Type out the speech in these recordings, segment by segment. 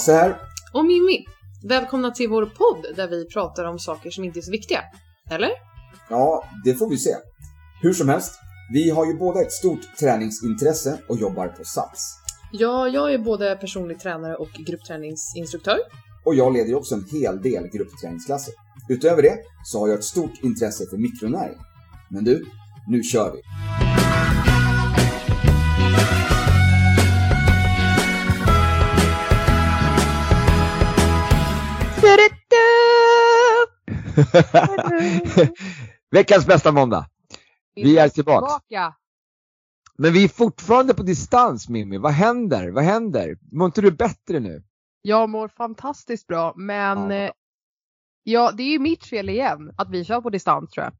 Hasse här. Och Mimmi. Välkomna till vår podd där vi pratar om saker som inte är så viktiga. Eller? Ja, det får vi se. Hur som helst, vi har ju båda ett stort träningsintresse och jobbar på Sats. Ja, jag är både personlig tränare och gruppträningsinstruktör. Och jag leder ju också en hel del gruppträningsklasser. Utöver det så har jag ett stort intresse för mikronäring. Men du, nu kör vi! Veckans bästa måndag. Vi är tillbaks. Men vi är fortfarande på distans Mimmi. Vad händer? Vad händer? Mår inte du bättre nu? Jag mår fantastiskt bra men Ja. ja. ja, det är ju mitt fel igen att vi kör på distans tror jag.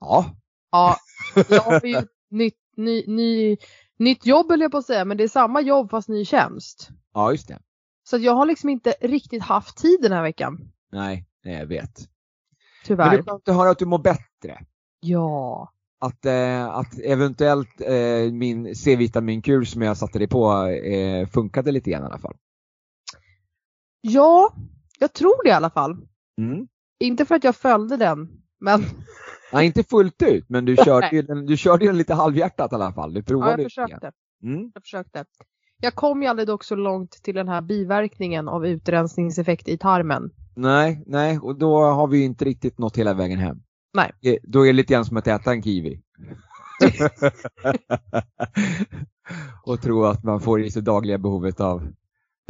Ja. Ja, jag har ju nytt, ny, ny, nytt jobb höll jag på att säga men det är samma jobb fast ny tjänst. Ja, just det. Så jag har liksom inte riktigt haft tid den här veckan. Nej, nej jag vet. Men Tyvärr. det är skönt att höra att du mår bättre. Ja. Att, eh, att eventuellt eh, min C-vitaminkur som jag satte dig på eh, funkade lite grann i alla fall. Ja, jag tror det i alla fall. Mm. Inte för att jag följde den men Nej, inte fullt ut, men du körde ju den, du körde den lite halvhjärtat i alla fall. Du ja, provade jag lite grann. försökte. Mm. Jag försökte. Jag kom ju aldrig dock så långt till den här biverkningen av utrensningseffekt i tarmen. Nej, nej, och då har vi ju inte riktigt nått hela vägen hem. Nej. Då är det lite grann som att äta en kiwi. och tro att man får i sig dagliga behovet av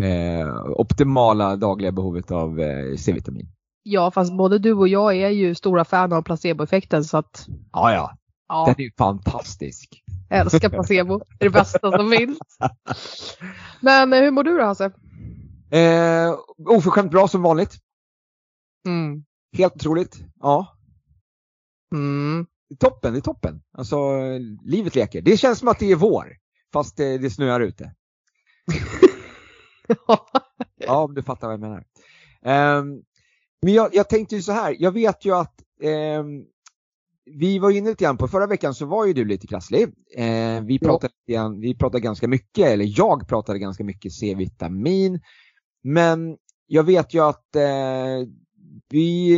eh, optimala dagliga behovet av eh, C-vitamin. Ja, fast både du och jag är ju stora fan av placeboeffekten så att Ja, ja, ja, den är ju fantastisk. jag älskar placebo. Det är det bästa som finns. Men eh, hur mår du då Hasse? Eh, oförskämt bra som vanligt. Mm. Helt otroligt. Ja, Mm. det är toppen, det är toppen. Alltså, livet leker. Det känns som att det är vår, fast eh, det snöar ute. Ja, om du fattar vad jag menar. Ehm, men jag, jag tänkte ju så här, jag vet ju att ehm, vi var inne lite grann på, förra veckan så var ju du lite krasslig. Eh, vi, pratade, lite grann- vi pratade ganska mycket, eller jag pratade ganska mycket C-vitamin. Men jag vet ju att eh, vi,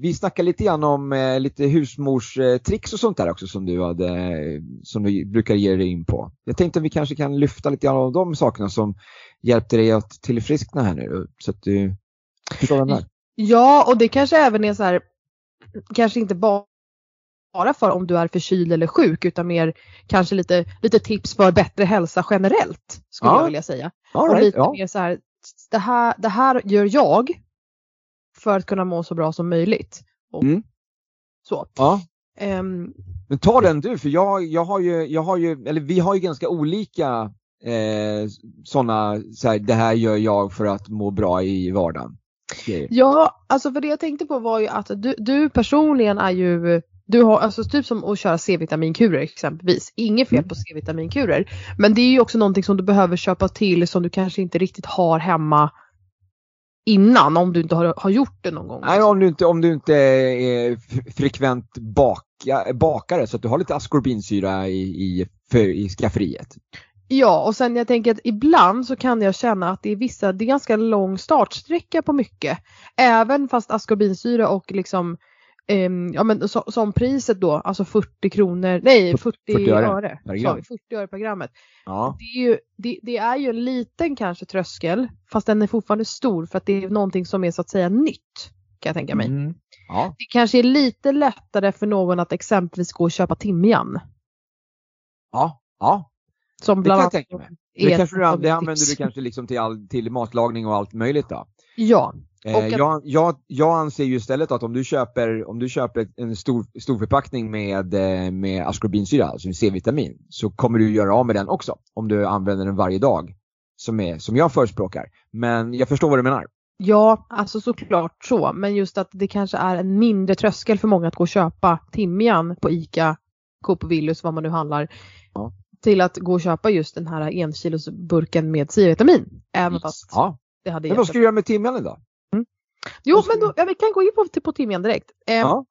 vi snackade lite grann om eh, lite husmorstricks och sånt där också som du, hade, som du brukar ge dig in på. Jag tänkte att vi kanske kan lyfta lite grann av de sakerna som hjälpte dig att tillfriskna här nu. Så att du förstår vad jag menar. Ja, och det kanske även är så här, kanske inte bara bara för om du är förkyld eller sjuk utan mer kanske lite, lite tips för bättre hälsa generellt skulle Ja. jag vilja säga. All och right, lite ja. mer så här, det här, det här gör jag för att kunna må så bra som möjligt. Och Mm. Så. ja. Ehm, Men ta den du, för jag, jag har ju, jag har ju, eller vi har ju ganska olika eh, sådana, så här, det här gör jag för att må bra i vardagen. grejer. ja, alltså för det jag tänkte på var ju att du, du personligen är ju du har alltså typ som att köra C-vitaminkurer exempelvis. Inget fel Mm. på C-vitaminkurer. Men det är ju också någonting som du behöver köpa till som du kanske inte riktigt har hemma innan om du inte har, har gjort det någon gång. Nej, om du inte, om du inte är frekvent baka, bakare så att du har lite askorbinsyra i, i, för, i skafferiet. Ja, och sen jag tänker att ibland så kan jag känna att det är vissa, det är ganska lång startsträcka på mycket. Även fast askorbinsyra och liksom, ehm, ja men så, som priset då, alltså 40 kronor, nej 40, 40 öre öre, per sa gram. vi, 40 öre per grammet. Ja. Det är, ju, det, det är ju en liten kanske tröskel, fast den är fortfarande stor för att det är någonting som är så att säga nytt. Kan jag tänka mig. Mm. ja. Det kanske är lite lättare för någon att exempelvis gå och köpa timjan. Ja. Ja. Som Det bland kan jag tänka mig. Det, kanske du, det använder du kanske liksom till, all, till matlagning och allt möjligt då? Ja, Eh, att- jag, jag, jag anser ju istället att om du köper, om du köper en stor, stor förpackning med, eh, med askorbinsyra, alltså C-vitamin, så kommer du göra av med den också. Om du använder den varje dag, som, är, som jag förespråkar. Men jag förstår vad du menar. Ja, alltså såklart så. Men just att det kanske är en mindre tröskel för många att gå och köpa timjan på ICA, Coop och Willys, vad man nu handlar. Ja. Till att gå och köpa just den här enkilosburken med C-vitamin. Även fast Ja. det hade Men vad ska du göra med timjan då? Jo, men då, ja, vi kan gå in på, på timjan direkt. Eh, Ja.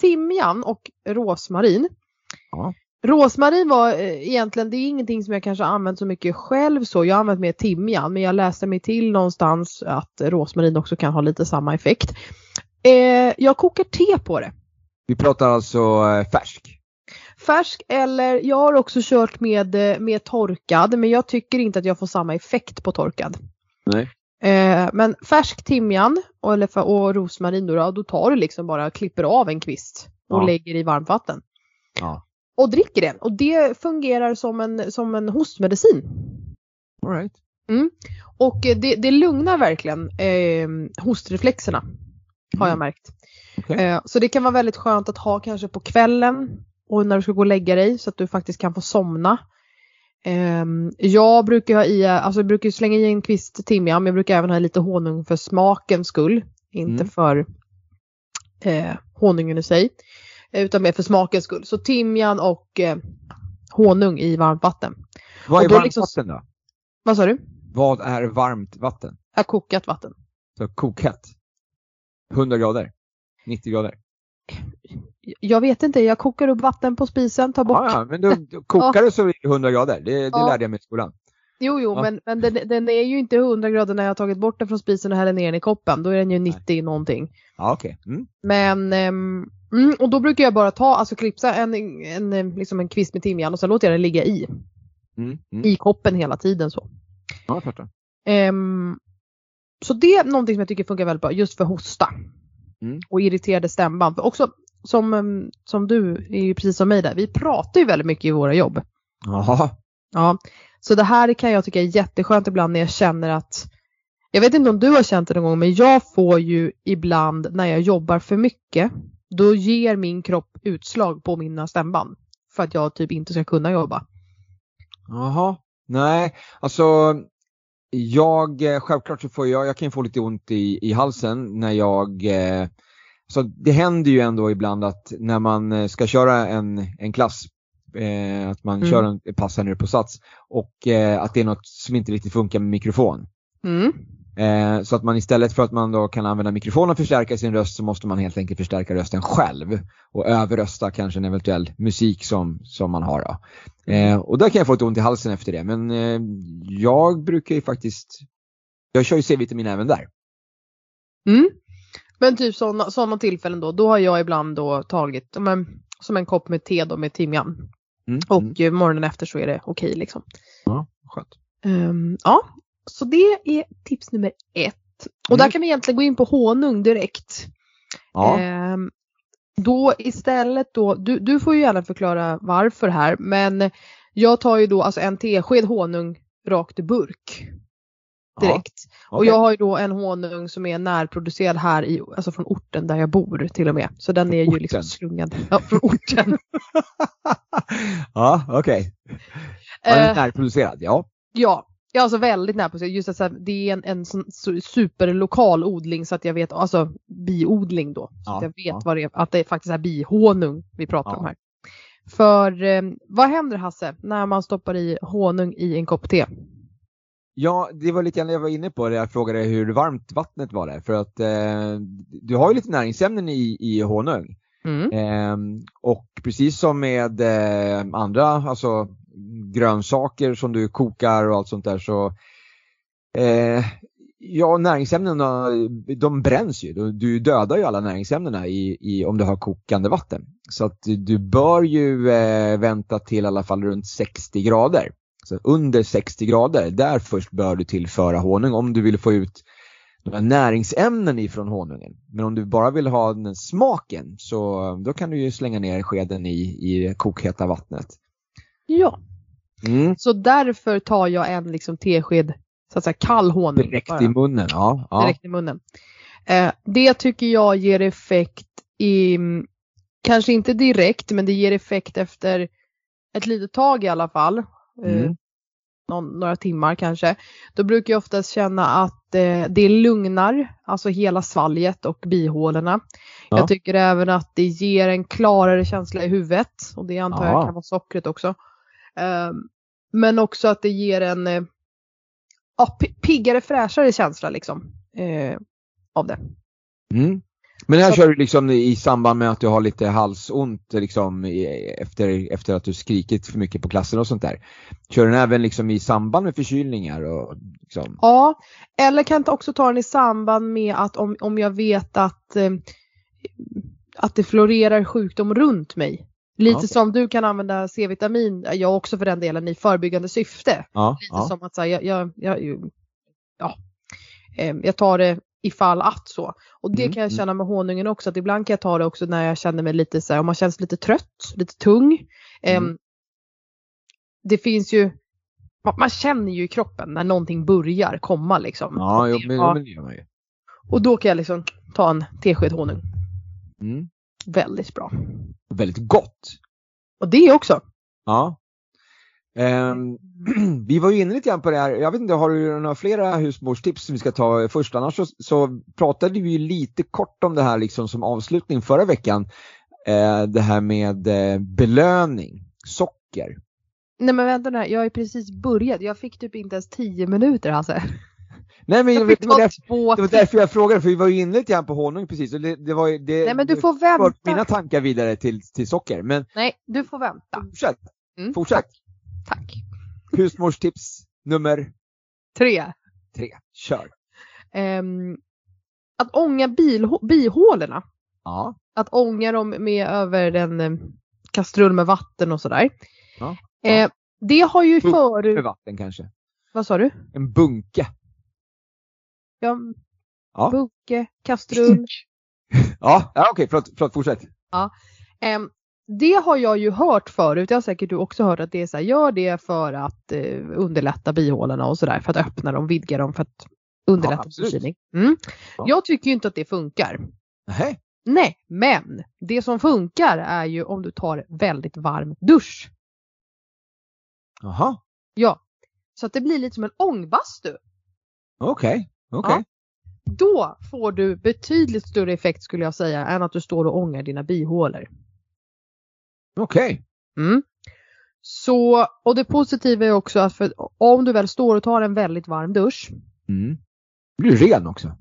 Timjan och rosmarin. Ja. Rosmarin var eh, egentligen, det är ingenting som jag kanske använt så mycket själv så. Jag har använt mer timjan men jag läste mig till någonstans att rosmarin också kan ha lite samma effekt. Eh, jag kokar te på det. Vi pratar alltså eh, färsk. Färsk eller jag har också kört med, eh, med torkad men jag tycker inte att jag får samma effekt på torkad. Nej. Eh, men färsk timjan och, eller, och rosmarin då, då, tar du liksom bara klipper av en kvist och Ja. lägger i varmt vatten. Ja. Och dricker den och det fungerar som en, som en hostmedicin. All right. Och eh, det, det lugnar verkligen eh, hostreflexerna har jag märkt. Okej. Eh, så det kan vara väldigt skönt att ha kanske på kvällen och när du ska gå och lägga dig så att du faktiskt kan få somna. Ehm, jag brukar ha i, alltså jag brukar slänga i en kvist timjan men jag brukar även ha lite honung för smakens skull. Inte Mm. för eh, honungen i sig. Utan mer för smakens skull. Så timjan och eh, honung i varmt vatten. Vad är varmt liksom- vatten då? Vad sa du? Vad är varmt vatten? Ja, kokat vatten. Så kokhett? 100 grader? 90 grader? Jag vet inte, jag kokar upp vatten på spisen, tar bort. Ja, men då, då kokar det så blir det 100 grader. Det, det Ja. lärde jag mig i skolan. Jo, jo, Ja. men, men den, den är ju inte 100 grader när jag har tagit bort den från spisen och häller ner den i koppen. Då är den ju 90 någonting. Ja, okej. Mm. Men, mm, och då brukar jag bara ta, alltså klipsa en, en, liksom en kvist med timjan och sen låter jag den ligga i, Mm. Mm. i koppen hela tiden så. Ja, jag fattar. Ehm, så det är någonting som jag tycker funkar väldigt bra just för hosta. Mm. Och irriterade stämband. För också som, som du är ju precis som mig där, vi pratar ju väldigt mycket i våra jobb. Jaha. Ja, så det här kan jag tycka är jätteskönt ibland när jag känner att jag vet inte om du har känt det någon gång men jag får ju ibland när jag jobbar för mycket då ger min kropp utslag på mina stämband för att jag typ inte ska kunna jobba. Jaha. Nej, alltså jag, eh, självklart så får jag, jag kan få lite ont i, i halsen när jag, eh, så det händer ju ändå ibland att när man eh, ska köra en, en klass, eh, att man Mm. kör en pass här nere på Sats och eh, att det är något som inte riktigt funkar med mikrofon. Mm. Eh, så att man istället för att man då kan använda mikrofonen och förstärka sin röst så måste man helt enkelt förstärka rösten själv och överrösta kanske en eventuell musik som, som man har. Då. Eh, och där kan jag få ett ont i halsen efter det men eh, jag brukar ju faktiskt, jag kör ju C-vitamin även där. Mm. Men typ sådana såna tillfällen då, då har jag ibland då tagit men, som en kopp med te då med timjan. Mm. Och mm. eh, morgonen efter så är det okej liksom. Ja, skönt. Ehm, ja, så det är tips nummer ett. Och där Mm. kan vi egentligen gå in på honung direkt. Ja. Ehm, då istället då, du, du får ju gärna förklara varför här, men jag tar ju då alltså en tesked honung rakt i burk direkt. ja, Och okej. jag har ju då en honung som är närproducerad här i, alltså från orten där jag bor till och med. Så den är ju liksom orten? slungad. Ja, från orten. ja, okej. Ja, den är Eh, närproducerad, ja. Ja, ja alltså väldigt nära på sig. Just att här, det är en, en sån superlokal odling så att jag vet, alltså biodling då. Så Ja, att jag vet ja. vad det är, att det faktiskt är bihonung vi pratar Ja. om här. För eh, vad händer Hasse när man stoppar i honung i en kopp te? Ja, det var lite grann jag var inne på det. Jag frågade hur varmt vattnet var där. För att eh, du har ju lite näringsämnen i, i honung. Mm. Ehm, och precis som med eh, andra alltså, grönsaker som du kokar och allt sånt där så eh, Ja, näringsämnena de bränns ju. Du, dödar ju alla näringsämnena i, i, om du har kokande vatten. Så att du, du bör ju eh, vänta till i alla fall runt 60 grader. Så under 60 grader, där först bör du tillföra honung om du vill få ut här näringsämnen ifrån honungen. Men om du bara vill ha den smaken så då kan du ju slänga ner skeden i, i kokheta vattnet. Ja, Mm. så därför tar jag en liksom tesked så att säga kall honung. Direkt bara. i munnen, ja. ja. direkt i munnen. Eh, det tycker jag ger effekt i, kanske inte direkt, men det ger effekt efter ett litet tag i alla fall. Eh, Mm. någon, några timmar kanske. Då brukar jag oftast känna att eh, det lugnar, alltså hela svalget och bihålorna. Ja. Jag tycker även att det ger en klarare känsla i huvudet och det antar Ja. jag kan vara sockret också. Eh, men också att det ger en eh, ja, pi- piggare, fräschare känsla liksom. Eh, av det. Mm. Men här Så- kör du liksom i samband med att du har lite halsont liksom i- efter, efter att du skrikit för mycket på klassen och sånt där. Kör den även liksom i samband med förkylningar och liksom? Ja, eller kan jag också ta den i samband med att om, om jag vet att, eh, att det florerar sjukdom runt mig. Lite Ja, som du kan använda C-vitamin, jag också för den delen, i förebyggande syfte. Ja, Lite ja. som att så här, jag, jag, jag, ja, eh, jag tar det ifall att så. Och det Mm, kan jag mm. känna med honungen också, att ibland kan jag ta det också när jag känner mig lite så här, om man känns lite trött, lite tung. Mm. Det finns ju, man, man känner ju i kroppen när någonting börjar komma liksom. Ja, jo, men, ja, ja. men det gör man ju. och då kan jag liksom ta en tesked honung. Mm. Väldigt bra. Väldigt gott. Och det också. Ja. Ehm, vi var ju inne lite grann på det här, jag vet inte, har du några flera husmorstips som vi ska ta först? Annars så, så pratade vi ju lite kort om det här liksom som avslutning förra veckan. Eh, det här med eh, belöning, socker. Nej men vänta nu jag har ju precis börjat. Jag fick typ inte ens 10 minuter Hasse. Nej men Jag vet, det, var därför, det var därför jag frågade, för vi var ju inne lite grann på honung precis. Och det, det var, det, Nej men du får vänta. mina tankar vidare till, till socker. Men Nej, du får vänta. fortsätt, Mm, fortsätt. Tack. Husmorstips nummer Tre. tre, kör. Ehm, att ånga bihålorna. Ja, Att ånga dem med över en eh, kastrull med vatten och sådär. Ja, ja. Eh, det har ju med förut... vatten kanske. Vad sa du? En bunke. Ja, Ja. buke, kastrull. Ja, ja okej, förlåt, förlåt, fortsätt. Ehm, det har jag ju hört förut, det har säkert du också hört att det är så här, gör det för att eh, underlätta bihålorna och sådär, för att öppna dem, vidga dem, för att underlätta absolut. förkylning. Mm. Ja. Jag tycker ju inte att det funkar. Nej. Nej, men det som funkar är ju om du tar väldigt varm dusch. Jaha, Ja, så att det blir lite som en ångbastu. okej, okej. Då får du betydligt större effekt skulle jag säga än att du står och ångar dina bihålor. Okej. Mm. Så, och det positiva är också att för, om du väl står och tar en väldigt varm dusch. Mm. Blir du ren också?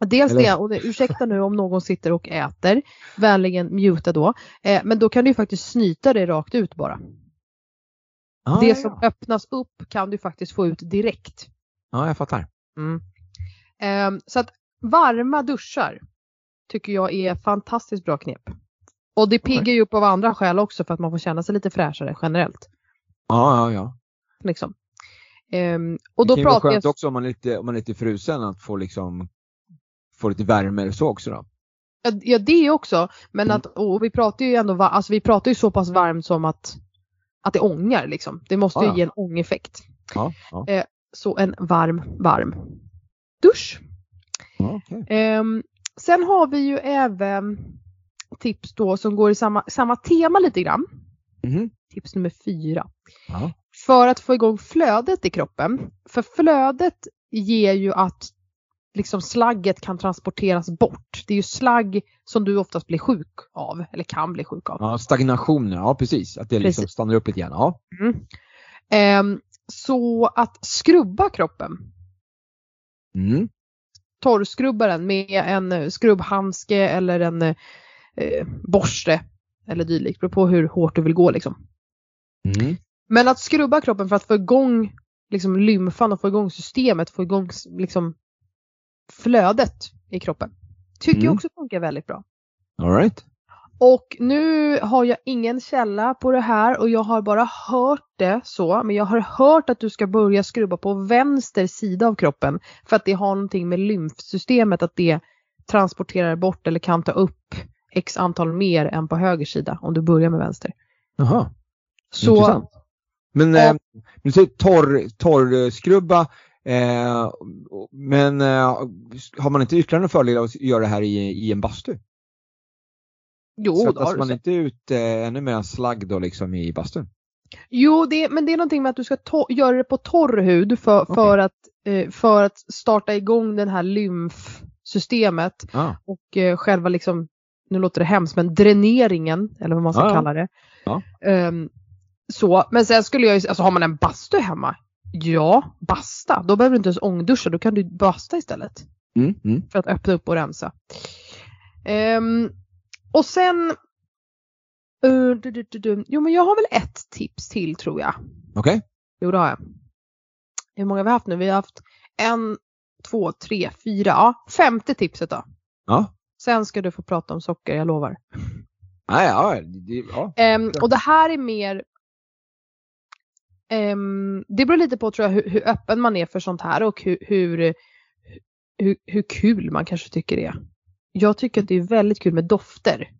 Dels Eller- det, och det, ursäkta nu om någon sitter och äter, vänligen muta då. Eh, men då kan du ju faktiskt snyta det rakt ut bara. Ah, det ja, som öppnas upp kan du faktiskt få ut direkt. ja, jag fattar. Mm. Ehm, så att varma duschar tycker jag är fantastiskt bra knep. Och det piggar ju upp av andra skäl också för att man får känna sig lite fräschare generellt. Ja, ja, ja. Liksom. Ehm, och det då kan ju vara pratar skönt jag... också om man är lite, om man är lite frusen att få liksom få lite värme eller så också då. Ja, Ja det också. Men Mm. att, och vi pratar ju ändå, alltså vi pratar ju så pass varmt som att, att det ångar liksom. Det måste ju Ja, ja. ge en ångeffekt. Ja, ja. Så en varm, varm dusch. ja okej. Ehm, sen har vi ju även tips då som går i samma, samma tema lite grann. Mhm. Tips nummer fyra. Ja. För att få igång flödet i kroppen. För flödet ger ju att liksom slagget kan transporteras bort. Det är ju slagg som du oftast blir sjuk av, eller kan bli sjuk av. ja, stagnation, ja precis. Att det liksom Precis. stannar upp lite grann. Ja. Ehm, så att skrubba kroppen, Mm. torrskrubba den med en eh, skrubbhandske eller en eh, borste eller dylikt, beror på hur hårt du vill gå liksom. Mm. Men att skrubba kroppen för att få igång liksom, lymfan och få igång systemet, få igång liksom, flödet i kroppen. Tycker jag Mm. också funkar väldigt bra. All right. Och nu har jag ingen källa på det här och jag har bara hört det så. Men jag har hört att du ska börja skrubba på vänster sida av kroppen. För att det har någonting med lymfsystemet att det transporterar bort eller kan ta upp x antal mer än på höger sida om du börjar med vänster. Jaha, Så intressant. Men Ja. eh, du säger torr, torrskrubba, eh, men eh, har man inte ytterligare någon fördel av att göra det här i, i en bastu? jo, då har Svettas du man så. inte ut eh, ännu mer slagg då liksom i bastun? Jo, det, men det är någonting med att du ska göra det på torr hud för, för, att, eh, för att starta igång den här lymfsystemet Ja. och eh, själva liksom, nu låter det hemskt, men dräneringen eller vad man ska Ja, kalla det. Ja. Ehm, så, men sen skulle jag ju, alltså har man en bastu hemma, ja, basta, då behöver du inte ens ångduscha, då kan du basta istället Mm, mm. för att öppna upp och rensa. Ehm, och sen uh, du, du, du, du. Jo men jag har väl ett tips till tror jag. Okej? Jo det har jag. Hur många har vi haft nu? Vi har haft en, två, tre, fyra, ja femte tipset då. Ja. Sen ska du få prata om socker, jag lovar. Nej, ja, det, ja. Ehm, och det här är mer ehm, Det beror lite på tror jag hur, hur öppen man är för sånt här och hur, hur, hur, hur kul man kanske tycker det är. Jag tycker att det är väldigt kul med dofter.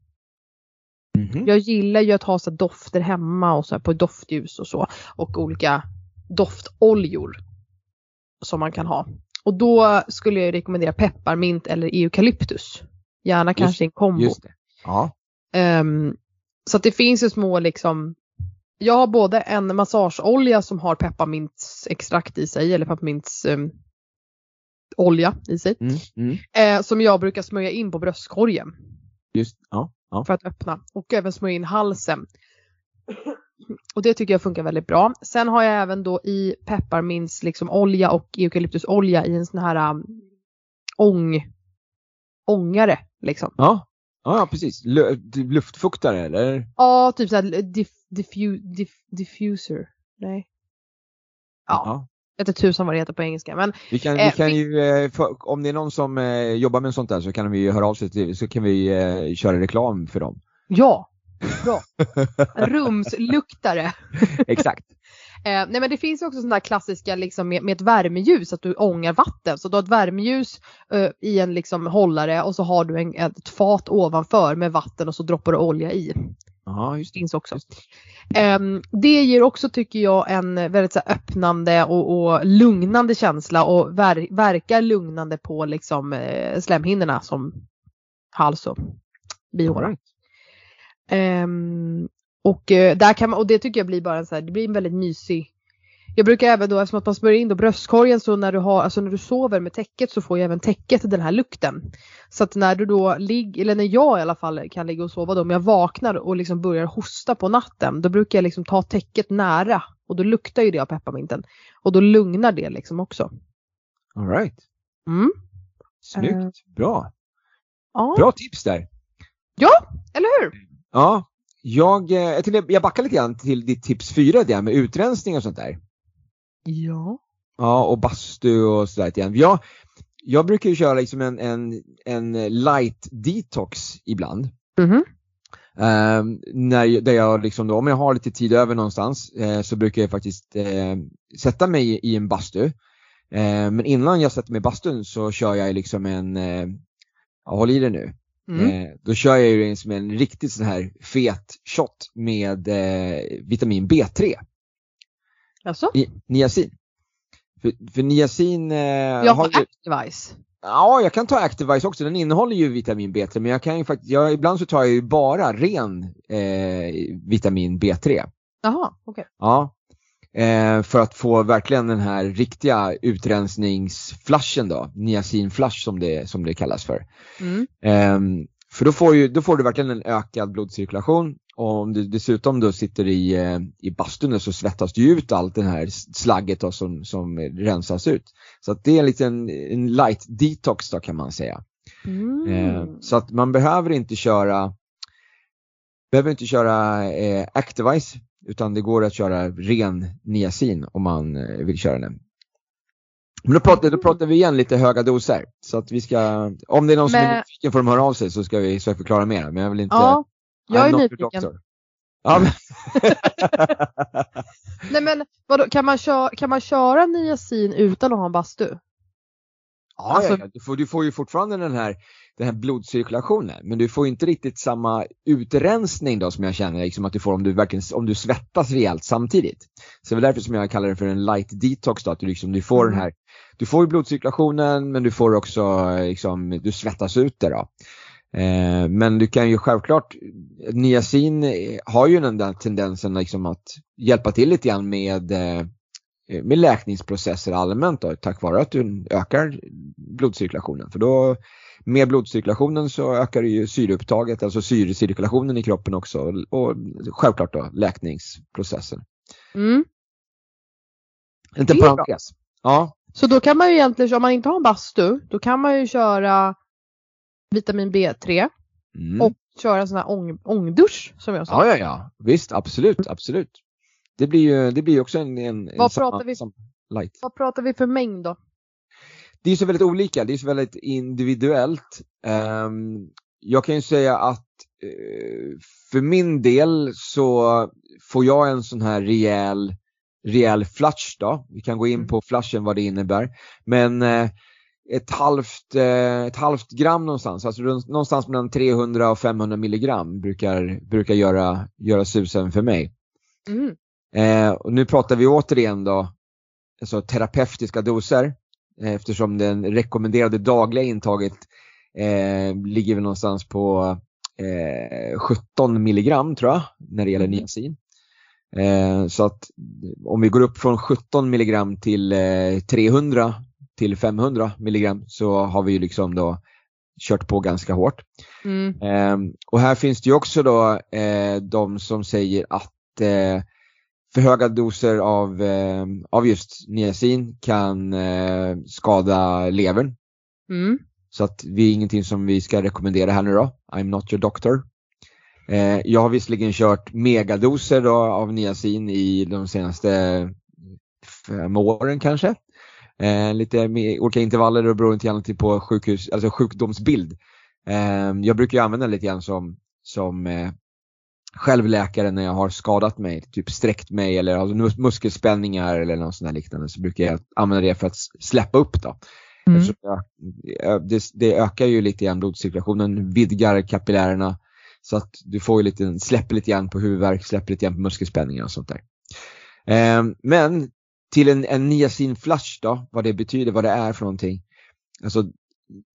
Mhm. Jag gillar ju att ha så dofter hemma och så på doftljus och så. Och olika doftoljor. Som man kan ha. Och då skulle jag rekommendera pepparmint eller eukalyptus. Gärna Just- kanske en kombo. Ja. Ehm, så att det finns ju små liksom Jag har både en massageolja som har pepparmintsextrakt i sig eller pepparmints ehm, olja i sig. Mm, mm. Eh, som jag brukar smörja in på bröstkorgen Just, ja. ja. för att öppna och även smörja in halsen. Och det tycker jag funkar väldigt bra. Sen har jag även då i pepparmints liksom olja och eukalyptusolja i en sån här um, ång, ångare liksom. Ja, ja, ja precis. Lu- luftfuktare eller? Ja, typ såhär diff, diffu, diff, diffuser. Nej. Ja, jag vet tusan vad det heter på engelska men Vi kan, vi Eh, kan ju, eh, för, om det är någon som eh, jobbar med sånt där så kan vi ju höra av sig till, så kan vi eh, köra reklam för dem. ja, bra. Rumsluktare. Exakt. Eh, nej men det finns också sådana klassiska liksom med, med ett värmeljus, att du ångar vatten. Så du har ett värmeljus eh, i en liksom hållare och så har du en, ett fat ovanför med vatten och så droppar du olja i. Ja, just det. finns också. Ehm, det ger också tycker jag en väldigt så här, öppnande och, och lugnande känsla och ver verkar lugnande på liksom eh, slemhinnorna som hals och bihåla. Ehm, och, eh, där kan man, och det tycker jag blir bara så här, det blir en väldigt mysig jag brukar även då, eftersom att man smörjer in då bröstkorgen så när du, har, alltså när du sover med täcket så får ju även täcket den här lukten. Så att när du då ligger, eller när jag i alla fall kan ligga och sova då, om jag vaknar och liksom börjar hosta på natten, då brukar jag liksom ta täcket nära och då luktar ju det av pepparminten. Och då lugnar det liksom också. All right. Mm. Snyggt. Eh. Bra. Ja, Bra tips där. eller hur? Ja. Jag, eh, jag, tänkte, jag backar lite grann till ditt tips fyra där med utrensning och sånt där. Ja. Ja, och bastu och sådär grann. Jag, jag brukar ju köra liksom en, en, en light detox ibland. Mhm. Ehm, när, jag- där jag liksom då, om jag har lite tid över någonstans eh, så brukar jag faktiskt eh, sätta mig i, i en bastu. Eh, men innan jag sätter mig i bastun så kör jag liksom en, eh, ja, håll i det nu, Mm. eh, då kör jag ju som en riktigt sån här fet shot med eh, vitamin B3, Alltså? i, niacin. För, för niacin eh, Jag har ju, Activise. Ja, jag kan ta Activise också. Den innehåller ju vitamin B3 men jag kan ju faktiskt, jag, ibland så tar jag ju bara ren eh, vitamin B3. Jaha, okej. Ja. Eh, för att få verkligen den här riktiga utrensningsflashen då, niacinflash som det, som det kallas för. Mm. Ehm, för då får, ju, då får du verkligen en ökad blodcirkulation och om du dessutom då sitter i, eh, i bastun så svettas ju ut allt det här slagget då som, som rensas ut. Så att det är en liten en light detox då kan man säga. Mm. Eh, så att man behöver inte köra behöver inte köra eh, Activise utan det går att köra ren niacin om man eh, vill köra den. Men då pratar, då pratar vi igen lite höga doser. Så att vi ska, om det är någon som är Men- nyfiken får de höra av sig så ska vi förklara mer. Men jag vill inte, Ja, jag är nyfiken. Ja, men, Nej men vadå, kan man, köra, kan man köra niacin utan att ha en bastu? Ja, Alltså- ja. Du, får, du får ju fortfarande den här, den här blodcirkulationen men du får inte riktigt samma utrensning då som jag känner liksom att du får om du verkligen om du svettas rejält samtidigt. Så det är därför som jag kallar det för en light detox då, att du, liksom, du får Mm. den här du får ju blodcirkulationen men du får också liksom, du svettas ut det då. Eh, men du kan ju självklart, niacin har ju den där tendensen liksom att hjälpa till lite grann med, eh, med läkningsprocesser allmänt då, tack vare att du ökar blodcirkulationen. För då med blodcirkulationen så ökar ju syreupptaget, alltså syrecirkulationen i kroppen också och, självklart då läkningsprocessen. Mm. Bra. parentes. Ja, Så då kan man ju egentligen, om man inte har en bastu, då kan man ju köra vitamin B3 Mm. Och köra en sån här ång, ångdusch som jag sa. Ja, ja, ja. Visst, absolut, absolut. Det blir ju det blir också en, en, en Vad samma- pratar vi- sam- light. Vad pratar vi för mängd då? Det är så väldigt olika, det är så väldigt individuellt. Ehm, jag kan ju säga att eh, för min del så får jag en sån här rejäl, rejäl flush då. Vi kan gå in Mm. på flushen vad det innebär. Men eh, ett halvt, eh, ett halvt gram någonstans, alltså någonstans mellan 300 och 500 milligram brukar, brukar göra, göra susen för mig. Mm. Eh, och nu pratar vi återigen då alltså terapeutiska doser eh, eftersom den rekommenderade dagliga intaget eh, ligger väl någonstans på eh, 17 milligram tror jag när det gäller Mm. niacin. Eh, så att om vi går upp från 17 milligram till eh, 300 till 500 milligram så har vi ju liksom då kört på ganska hårt. Mm. Och här finns det ju också då eh, de som säger att eh, för höga doser av, eh, av just niacin kan eh, skada levern. Mm. Så att det är ingenting som vi ska rekommendera här nu då. I'm not your doctor. Eh, jag har visserligen kört megadoser då av niacin i de senaste fem åren kanske. Eh, lite med olika intervaller och beror till på sjukhus, alltså sjukdomsbild. Eh, jag brukar ju använda lite grann som, som eh, självläkare när jag har skadat mig, typ sträckt mig eller har mus- muskelspänningar eller något sånt liknande så brukar jag använda det för att släppa upp då. Mm. Jag, det, det ökar ju lite grann blodcirkulationen, vidgar kapillärerna så att du får ju lite, släpper lite grann på huvudvärk, släpper lite grann på muskelspänningar och sånt där. Ehm, men till en, en niacin flush då, vad det betyder, vad det är för någonting. Alltså,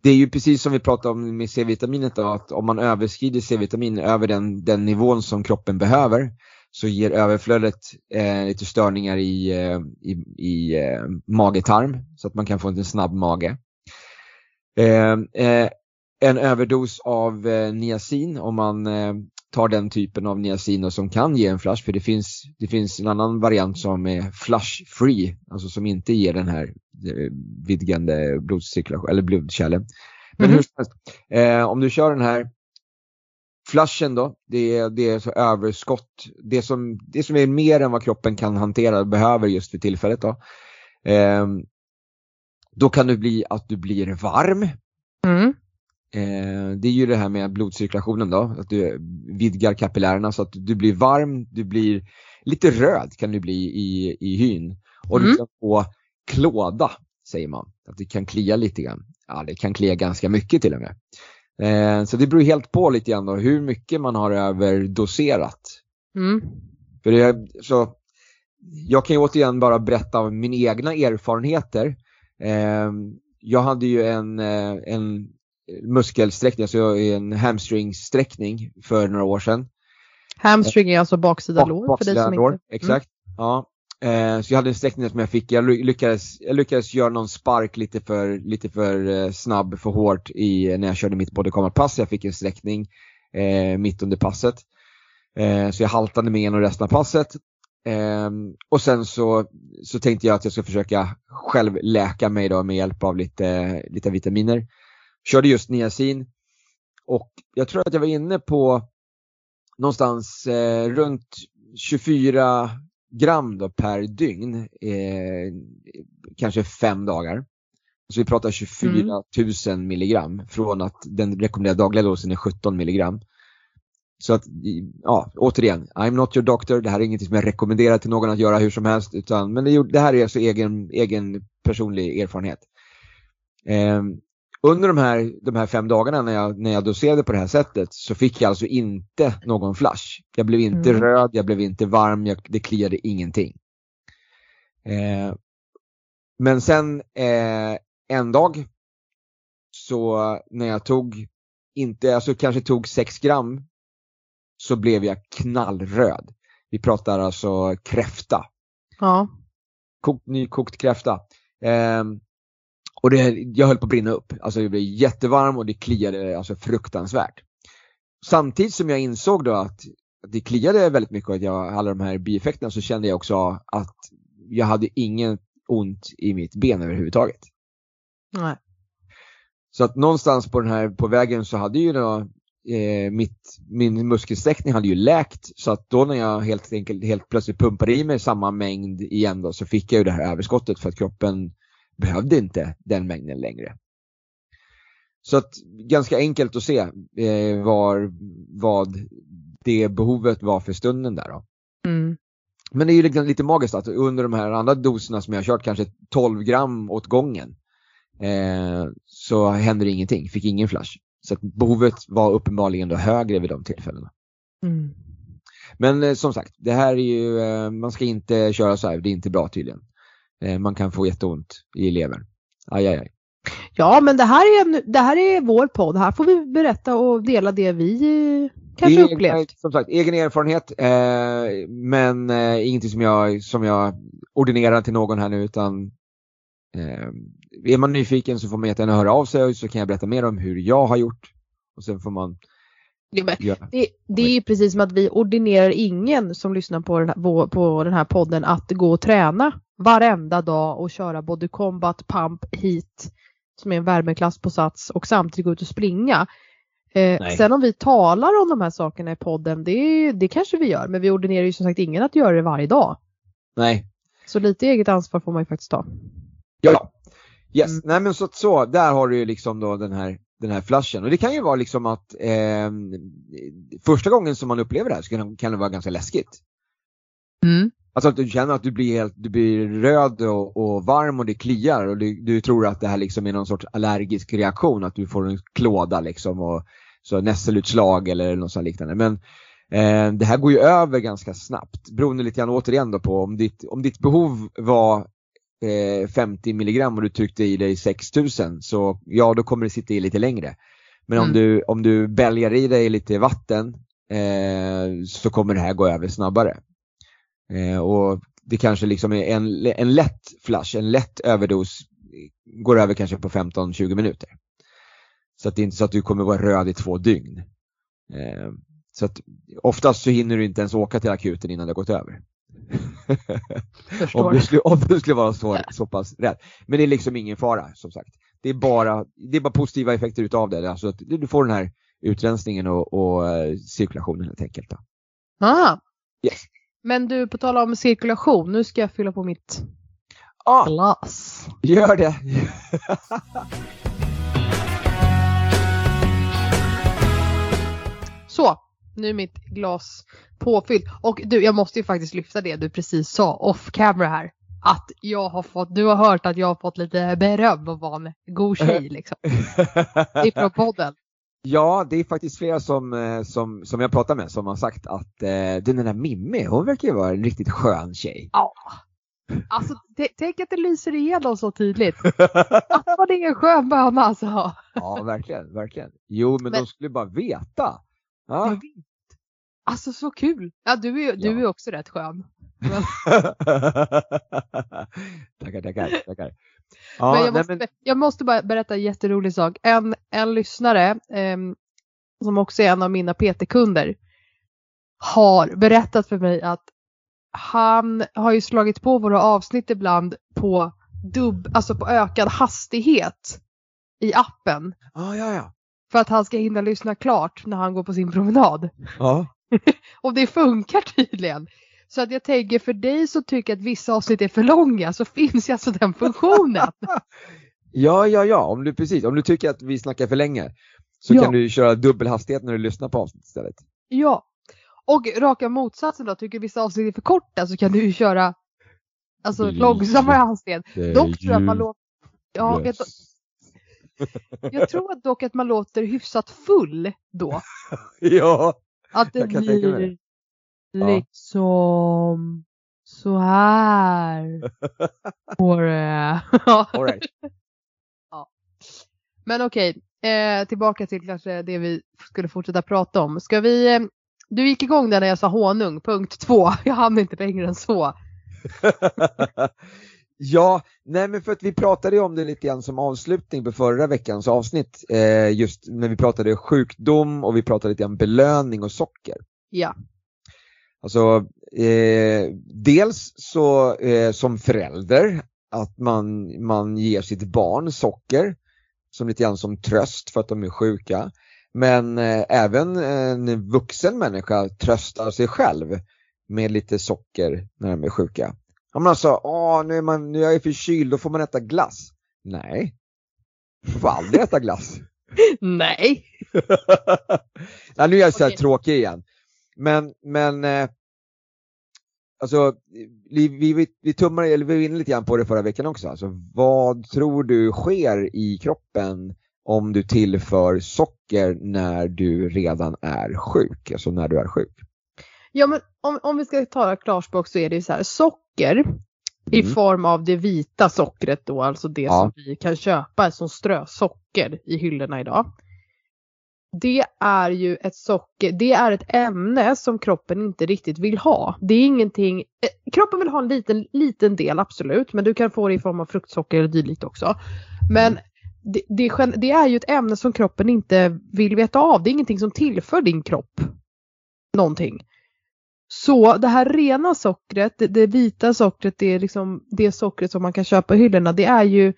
det är ju precis som vi pratade om med C-vitaminet då, att om man överskrider C-vitamin över den, den nivån som kroppen behöver så ger överflödet eh, lite störningar i, eh, i, i eh, magetarm så att man kan få en snabb mage. Eh, eh, en överdos av eh, niacin om man eh, tar den typen av niacin som kan ge en flush för det finns, det finns en annan variant som är flush free, alltså som inte ger den här eh, vidgande blodcirkulation eller blodkärlen. Men Mhm. hur som helst, eh, om du kör den här flushen då, det är, det är så överskott, det som, det som är mer än vad kroppen kan hantera och behöver just för tillfället då. Eh, då kan det bli att du blir varm. Mm. Eh, det är ju det här med blodcirkulationen då, att du vidgar kapillärerna så att du blir varm, du blir lite röd kan du bli i, i hyn. Och du Mm. kan få klåda, säger man. Att det kan klia lite grann. Ja, det kan klia ganska mycket till och med. Eh, så det beror helt på lite grann då, hur mycket man har överdoserat. Mm. För det, så, jag kan ju återigen bara berätta om mina egna erfarenheter. Eh, jag hade ju en, eh, en muskelsträckning, alltså en hamstringsträckning för några år sedan. Hamstring är alltså baksida Bak- lår för dig som lår, inte... Mm. Exakt. Ja. Eh, så jag hade en sträckning som jag fick, jag ly- lyckades, jag lyckades göra någon spark lite för, lite för eh, snabb, för hårt i, när jag körde mitt bodycombat-pass. Jag fick en sträckning eh, mitt under passet. Eh, så jag haltade med genom resten av passet. Ehm, och sen så, så tänkte jag att jag ska försöka själv läka mig då med hjälp av lite, lite vitaminer. Körde just niacin och jag tror att jag var inne på någonstans eh, runt 24 gram då per dygn, eh, kanske fem dagar. Så vi pratar 24 000 milligram från att den rekommenderade dagliga dosen är 17 milligram. Så att, ja, återigen, I'm not your doctor, det här är inget som jag rekommenderar till någon att göra hur som helst, utan, men det, det här är alltså egen, egen personlig erfarenhet. Eh, under de här, de här fem dagarna när jag, när jag doserade på det här sättet så fick jag alltså inte någon flash. Jag blev inte Mm. röd, jag blev inte varm, jag, det kliade ingenting. Eh, men sen eh, en dag så när jag tog, inte, alltså kanske tog 6 gram så blev jag knallröd. Vi pratar alltså kräfta Ja. kokt, nykokt kräfta. Ehm, och det, jag höll på att brinna upp. Alltså jag blev jättevarm och det kliade alltså fruktansvärt. Samtidigt som jag insåg då att det kliade väldigt mycket och att jag alla de här bieffekterna så kände jag också att jag hade ingen ont i mitt ben överhuvudtaget. Nej. Så att någonstans på den här på vägen så hade ju då eh, mitt, min muskelsträckning hade ju läkt så att då när jag helt enkelt helt plötsligt pumpade i mig samma mängd igen då så fick jag ju det här överskottet för att kroppen behövde inte den mängden längre. Så att ganska enkelt att se eh, var, vad det behovet var för stunden där då. Mm. Men det är ju liksom lite magiskt att under de här andra doserna som jag kört kanske 12 gram åt gången eh, så händer ingenting, fick ingen flash. Så att behovet var uppenbarligen då högre vid de tillfällena. Mm. Men eh, som sagt, det här är ju, eh, man ska inte köra så här, det är inte bra tydligen. Eh, man kan få jätteont i levern. Aj, aj, aj. Ja, men det här, är, en- det här är vår podd. Här får vi berätta och dela det vi eh, kanske Egen- upplevt. Som sagt, egen erfarenhet, eh, men eh, ingenting som jag, som jag ordinerar till någon här nu utan eh, är man nyfiken så får man jättegärna höra av sig så kan jag berätta mer om hur jag har gjort. Och sen får man. Det, det är ju precis som att vi ordinerar ingen som lyssnar på den, här, på- på den här podden att gå och träna varenda dag och köra både combat, pump, heat som är en värmeklass på sats och samtidigt gå ut och springa. Eh, sen om vi talar om de här sakerna i podden, det, det kanske vi gör, men vi ordinerar ju som sagt ingen att göra det varje dag. Nej, Så lite eget ansvar får man ju faktiskt ta. Ja. Yes, Mm. nej men så, att så, där har du ju liksom då den här, den här flashen. Och det kan ju vara liksom att eh, första gången som man upplever det här så kan, det vara ganska läskigt. Alltså att du känner att du blir, helt, du blir röd och, och varm och det kliar och du, du tror att det här liksom är någon sorts allergisk reaktion, att du får en klåda liksom och så nässelutslag eller något sånt liknande. Men eh, det här går ju över ganska snabbt beroende lite grann återigen då på om ditt, om ditt behov var eh, 50 milligram och du tryckte i dig 6000 så ja då kommer det sitta i lite längre. Men om Mm. du, om du bälgar i dig lite vatten eh, så kommer det här gå över snabbare. Eh, och det kanske liksom är en, en lätt flash, en lätt överdos går över kanske på 15-20 minuter. Så att det är inte så att du kommer vara röd i två dygn. Eh, så att oftast så hinner du inte ens åka till akuten innan det har gått över. Om, du skulle, om du skulle vara så, så pass rädd. Men det är liksom ingen fara som sagt. Det är bara, det är bara positiva effekter utav det. Alltså att du du får den här utrensningen och, och eh, cirkulationen helt enkelt. Då. Ah. Yes. Men du, på tal om cirkulation, nu ska jag fylla på mitt Ah, glas. gör det! Så, nu är mitt glas påfyllt. Och du, jag måste ju faktiskt lyfta det du precis sa off camera här. Att jag har fått, du har hört att jag har fått lite beröm och vara en god tjej liksom. Ifrån podden. Ja, det är faktiskt flera som, eh, som, som jag pratar med som har sagt att eh, den där Mimmi, hon verkar ju vara en riktigt skön tjej. Ja. Alltså tänk att det lyser igenom så tydligt. Att man är en skön böna alltså. ja, verkligen, verkligen. Jo, men, Men- de skulle bara veta. Jag Ja. vet. Alltså så kul. Ja, du är du Ja. är också rätt skön. Men, tackar, tackar, tackar. Men, Ja, jag, nej, måste, men, jag måste bara berätta en jätterolig sak. En, en lyssnare ehm, som också är en av mina PT-kunder har berättat för mig att han har ju slagit på våra avsnitt ibland på, dubb, alltså på ökad hastighet i appen. ja, ja, ja. För att han ska hinna lyssna klart när han går på sin promenad. ja. Och det funkar tydligen. Så att jag tänker för dig som tycker att vissa avsnitt är för långa så finns ju alltså den funktionen. Ja, ja, ja, om du precis, om du tycker att vi snackar för länge så Ja. kan du köra dubbel hastighet när du lyssnar på avsnittet istället. Ja. Och raka motsatsen då, tycker vissa avsnitt är för korta så kan du ju köra alltså, Mm. långsammare hastighet. Dock tror jag att man låter Ja, vet, Yes. jag tror dock att man låter hyfsat full då. Ja, Att det Jag kan tänka mig blir Ja. liksom så här. Går det. right. Men okej, eh, tillbaka till kanske det vi skulle fortsätta prata om. Ska vi, eh, du gick igång där när jag sa honung, punkt två. Jag hann inte längre än så. ja, nej men för att vi pratade ju om det lite grann som avslutning på förra veckans avsnitt. Eh, just när vi pratade sjukdom och vi pratade lite grann belöning och socker. Ja. Alltså, eh, dels så eh, som förälder att man, man ger sitt barn socker som lite grann som tröst för att de är sjuka. Men eh, även en vuxen människa tröstar sig själv med lite socker när de är sjuka. Ja, men alltså, åh, nu, är man, nu är jag förkyld, då får man äta glass. Nej, du får aldrig äta glass. Nej. ja, nu är jag så här Okej. tråkig igen. Men, men eh, alltså, vi, vi, vi tummar, eller vi var inne lite grann på det förra veckan också. Alltså, vad tror du sker i kroppen om du tillför socker när du redan är sjuk? Alltså när du är sjuk. Ja men om, om vi ska tala klarspråk så är det ju så här, socker i Mm. form av det vita sockret då, alltså det Ja. som vi kan köpa som strösocker i hyllorna idag. Det är ju ett socker, det är ett ämne som kroppen inte riktigt vill ha. Det är ingenting, eh, kroppen vill ha en liten, liten del absolut, men du kan få det i form av fruktsocker eller dylikt också. Men det, det, är det är ju ett ämne som kroppen inte vill veta av, det är ingenting som tillför din kropp någonting. Så det här rena sockret, det, det vita sockret, det är liksom det sockret som man kan köpa i hyllorna, det är ju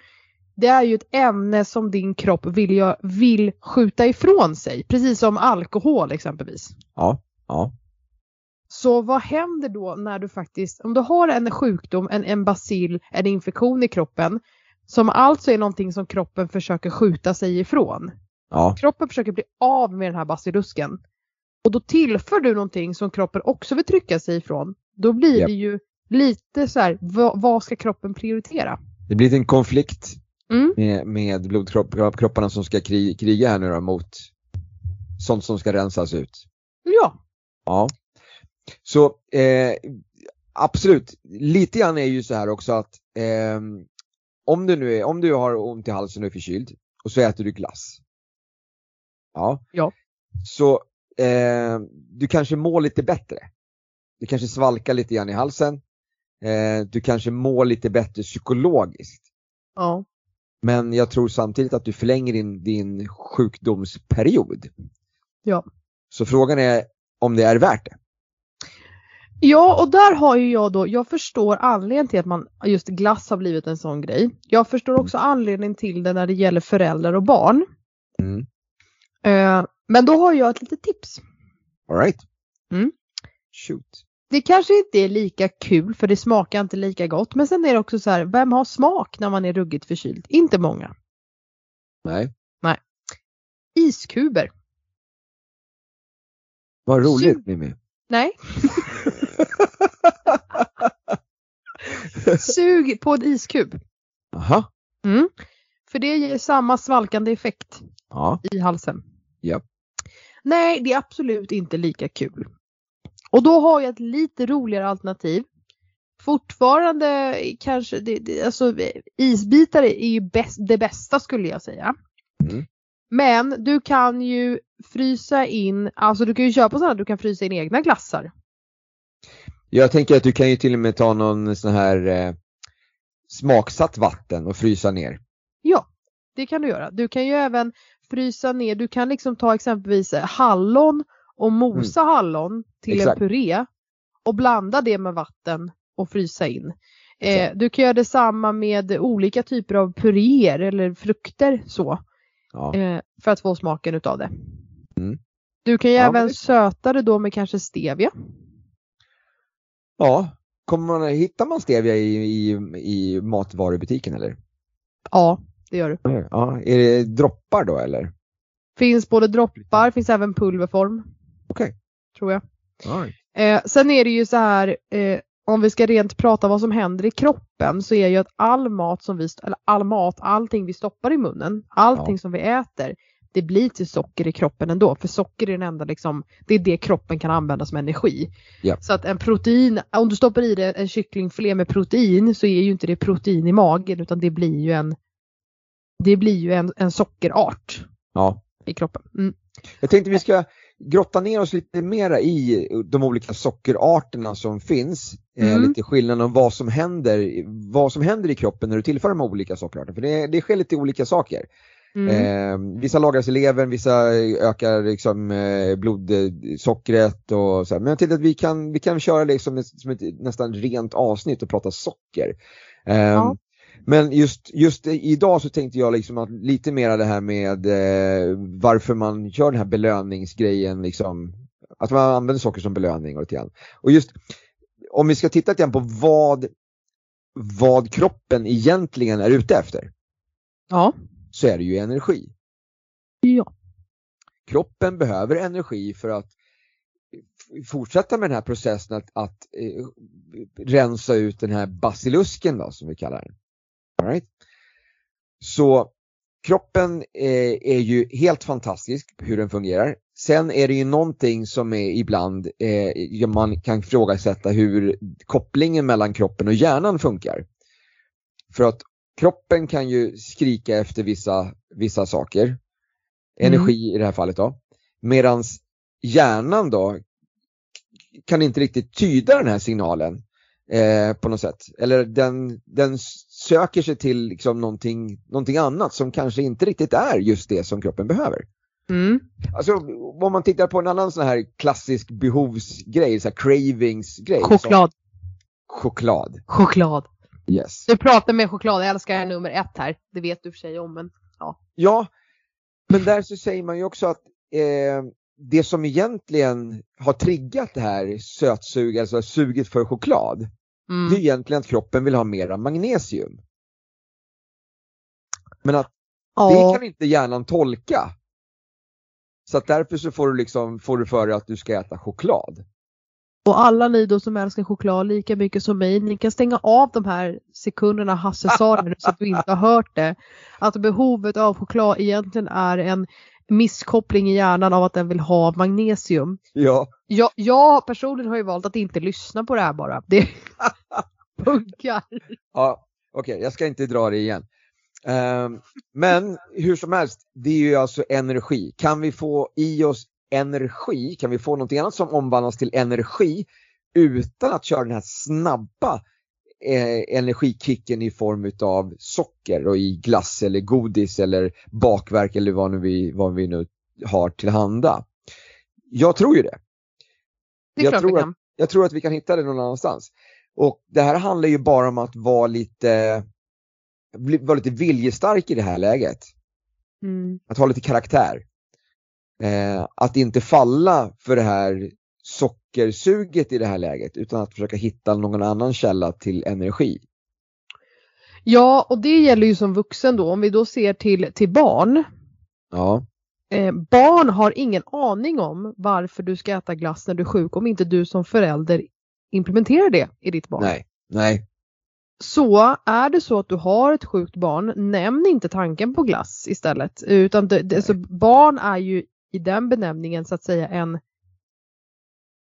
det är ju ett ämne som din kropp vill, vill skjuta ifrån sig, precis som alkohol exempelvis. Ja, ja. Så vad händer då när du faktiskt, om du har en sjukdom, en, en bacill, en infektion i kroppen, som alltså är någonting som kroppen försöker skjuta sig ifrån. ja. Kroppen försöker bli av med den här basilusken. Och då tillför du någonting som kroppen också vill trycka sig ifrån. Då blir Japp. det ju lite så här, vad, vad ska kroppen prioritera? Det blir en konflikt Mm. med, med blodkropparna som ska kri, kriga här nu då mot sånt som ska rensas ut. Ja, Ja. Så eh, absolut, lite grann är ju så här också att ehm, om du nu är, om du har ont i halsen och är förkyld och så äter du glass. Ja. Ja. Så eh, du kanske mår lite bättre. Du kanske svalkar lite grann i halsen. Eh, du kanske mår lite bättre psykologiskt. ja. Men jag tror samtidigt att du förlänger din, din sjukdomsperiod. Ja. Så frågan är om det är värt det. Ja, och där har ju jag då, jag förstår anledningen till att man, just glass har blivit en sån grej. Jag förstår också anledningen till det när det gäller föräldrar och barn. Mm. Eh, men då har jag ett litet tips. All right. Mm. Shoot. Det kanske inte är lika kul för det smakar inte lika gott. Men sen är det också så här, vem har smak när man är ruggigt förkyld? Inte många. Nej. Iskuber. Vad roligt Sug- Mimmi. Nej. Sug på en iskub. Aha. Mm. För det ger samma svalkande effekt Ja. i halsen. Ja. Nej, det är absolut inte lika kul. Och då har jag ett lite roligare alternativ. Fortfarande kanske, det, det, alltså isbitar är ju bäst, det bästa skulle jag säga. Mm. Men du kan ju frysa in, alltså du kan ju köpa sådana, du kan frysa in egna glassar. Jag tänker att du kan ju till och med ta någon sån här eh, smaksatt vatten och frysa ner. Ja, det kan du göra. Du kan ju även frysa ner, du kan liksom ta exempelvis eh, hallon och mosa hallon till Exakt. en puré och blanda det med vatten och frysa in. Eh, du kan göra detsamma med olika typer av puréer eller frukter så Ja. eh, för att få smaken utav det. Mm. Du kan ju Ja, även men söta det då med kanske stevia. ja. Kommer man, hittar man stevia i, i, i matvarubutiken eller? Ja, det gör du. Ja. Är det droppar då eller? Finns både droppar, finns även pulverform. Okej. Tror jag. Right. Eh, sen är det ju så här, eh, om vi ska rent prata vad som händer i kroppen så är ju att all mat som vi, eller all mat, allting vi stoppar i munnen, allting Ja. som vi äter, det blir till socker i kroppen ändå. För socker är den enda liksom, det är det kroppen kan använda som energi. Ja. Så att en protein, om du stoppar i dig en kycklingfilé med protein så är ju inte det protein i magen utan det blir ju en, det blir ju en, en sockerart Ja. i kroppen. Mm. Jag tänkte vi ska grotta ner oss lite mera i de olika sockerarterna som finns. Eh, Mm. lite skillnaden om vad som händer, vad som händer i kroppen när du tillför de olika sockerarterna. För det, det sker lite olika saker. Mm. Eh, vissa lagras i levern, vissa ökar liksom, eh, blodsockret och så här. Men jag tänkte att vi kan, vi kan köra det som ett, som ett nästan rent avsnitt och prata socker. Eh, Ja. Men just, just idag så tänkte jag liksom att lite mer det här med eh, varför man gör den här belöningsgrejen liksom. Att man använder saker som belöning och lite grann. Och just om vi ska titta lite grann på vad, vad kroppen egentligen är ute efter. Ja. Så är det ju energi. Ja. Kroppen behöver energi för att fortsätta med den här processen att, att eh, rensa ut den här basilusken då, som vi kallar den. All right? Så kroppen eh, är ju helt fantastisk hur den fungerar. Sen är det ju någonting som är ibland eh, man kan ifrågasätta hur kopplingen mellan kroppen och hjärnan funkar. För att kroppen kan ju skrika efter vissa, vissa saker, energi mm. i det här fallet då, medans hjärnan då kan inte riktigt tyda den här signalen eh, på något sätt. Eller den, den söker sig till liksom någonting, någonting annat som kanske inte riktigt är just det som kroppen behöver. Mm. Alltså om man tittar på en annan sån här klassisk behovsgrej, så här cravingsgrej. Choklad. Så, choklad. Choklad. Yes. Du pratar med choklad, jag älskar nummer ett här. Det vet du för sig om men ja. Ja, men där så säger man ju också att eh, det som egentligen har triggat det här sötsug, alltså suget för choklad, mm. det är egentligen att kroppen vill ha mera magnesium. Men att ja. det kan inte hjärnan tolka. Så att därför så får du liksom, får du för dig att du ska äta choklad. Och alla ni då som älskar choklad lika mycket som mig, ni kan stänga av de här sekunderna Hasse sa det så att du inte har hört det. Att behovet av choklad egentligen är en misskoppling i hjärnan av att den vill ha magnesium. Ja. Jag, jag personligen har ju valt att inte lyssna på det här bara. Det funkar. Ja, okej, okay, jag ska inte dra det igen. Um, men hur som helst, det är ju alltså energi. Kan vi få i oss energi, kan vi få någonting annat som omvandlas till energi utan att köra den här snabba eh, energikicken i form av socker och i glass eller godis eller bakverk eller vad, nu vi, vad vi nu har tillhanda. Jag tror ju det. Det jag, tror. Att, jag tror att vi kan hitta det någon annanstans. Och det här handlar ju bara om att vara lite, vara lite viljestark i det här läget. Mm. Att ha lite karaktär. Eh, att inte falla för det här sockersuget i det här läget utan att försöka hitta någon annan källa till energi. Ja, och det gäller ju som vuxen då. Om vi då ser till, till barn. Ja. Eh, barn har ingen aning om varför du ska äta glass när du är sjuk om inte du som förälder implementerar det i ditt barn. Nej, nej. Så är det så att du har ett sjukt barn, nämn inte tanken på glass istället. Utan det, det, barn är ju i den benämningen så att säga en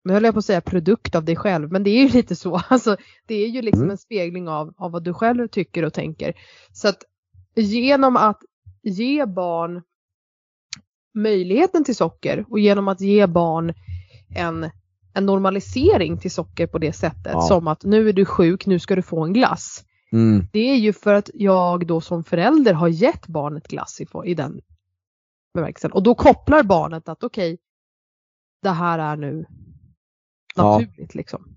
nu höll jag på att säga produkt av dig själv, men det är ju lite så. Alltså, det är ju liksom mm. en spegling av, av vad du själv tycker och tänker. Så att genom att ge barn möjligheten till socker och genom att ge barn en, en normalisering till socker på det sättet ja. som att nu är du sjuk, nu ska du få en glass. Mm. Det är ju för att jag då som förälder har gett barnet glass i, i den bemärkelsen. Och då kopplar barnet att okej, okay, det här är nu naturligt ja. liksom.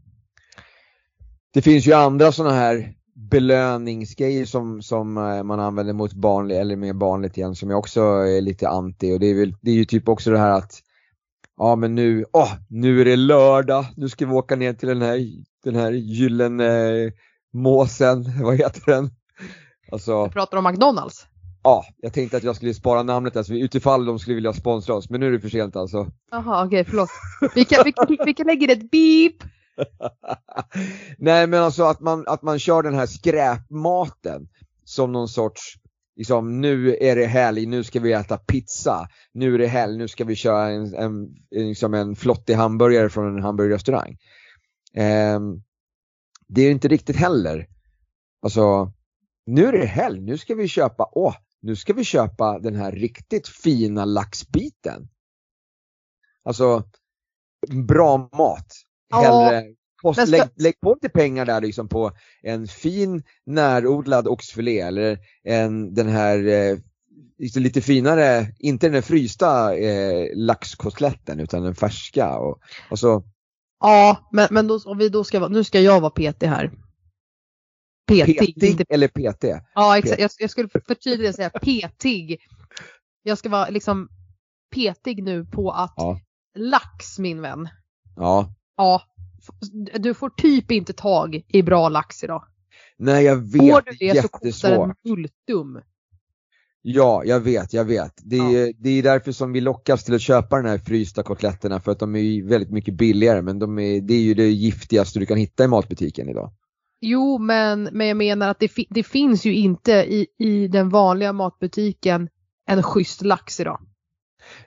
Det finns ju andra sådana här belöningsgrejer som, som eh, man använder mot barn eller med barn lite grann som jag också är lite anti och det är, väl, det är ju typ också det här att ja men nu, åh, nu är det lördag, nu ska vi åka ner till den här, den här gyllene måsen, vad heter den? Alltså, du pratar om McDonalds? Ja, jag tänkte att jag skulle spara namnet alltså, utifall de skulle vilja sponsra oss, men nu är det för sent alltså. Jaha, okej, okay, förlåt. Vi kan, vi, kan, vi kan lägga ett beep. Nej, men alltså att man, att man kör den här skräpmaten som någon sorts, liksom nu är det helg, nu ska vi äta pizza. Nu är det helg, nu ska vi köra en, en, liksom en flottig hamburgare från en hamburgerrestaurang. Eh, det är inte riktigt heller. Alltså, nu är det helg, nu ska vi köpa, åh, nu ska vi köpa den här riktigt fina laxbiten. Alltså, bra mat. Hellre, kost, ska... lägg, lägg, på lite pengar där liksom på en fin närodlad oxfilé eller en, den här eh, lite finare, inte den frysta eh, laxkotletten utan den färska. Och, och så... Ja, men, men då, om vi då ska, nu ska jag vara petig här. Petig. Petig Inte, eller PT? ja, exakt. Jag, jag skulle förtydliga och säga petig. Jag ska vara liksom petig nu på att Ja. lax min vän. Ja. Ja, du får typ inte tag i bra lax idag. Nej jag Får vet, du det är det så kostar jättesvårt. den multum. Ja, jag vet, jag vet. Det är, Ja. det är därför som vi lockas till att köpa den här frysta kotletterna för att de är väldigt mycket billigare men de är, det är ju det giftigaste du kan hitta i matbutiken idag. Jo, men, men jag menar att det, fi- det finns ju inte i, i den vanliga matbutiken en schysst lax idag.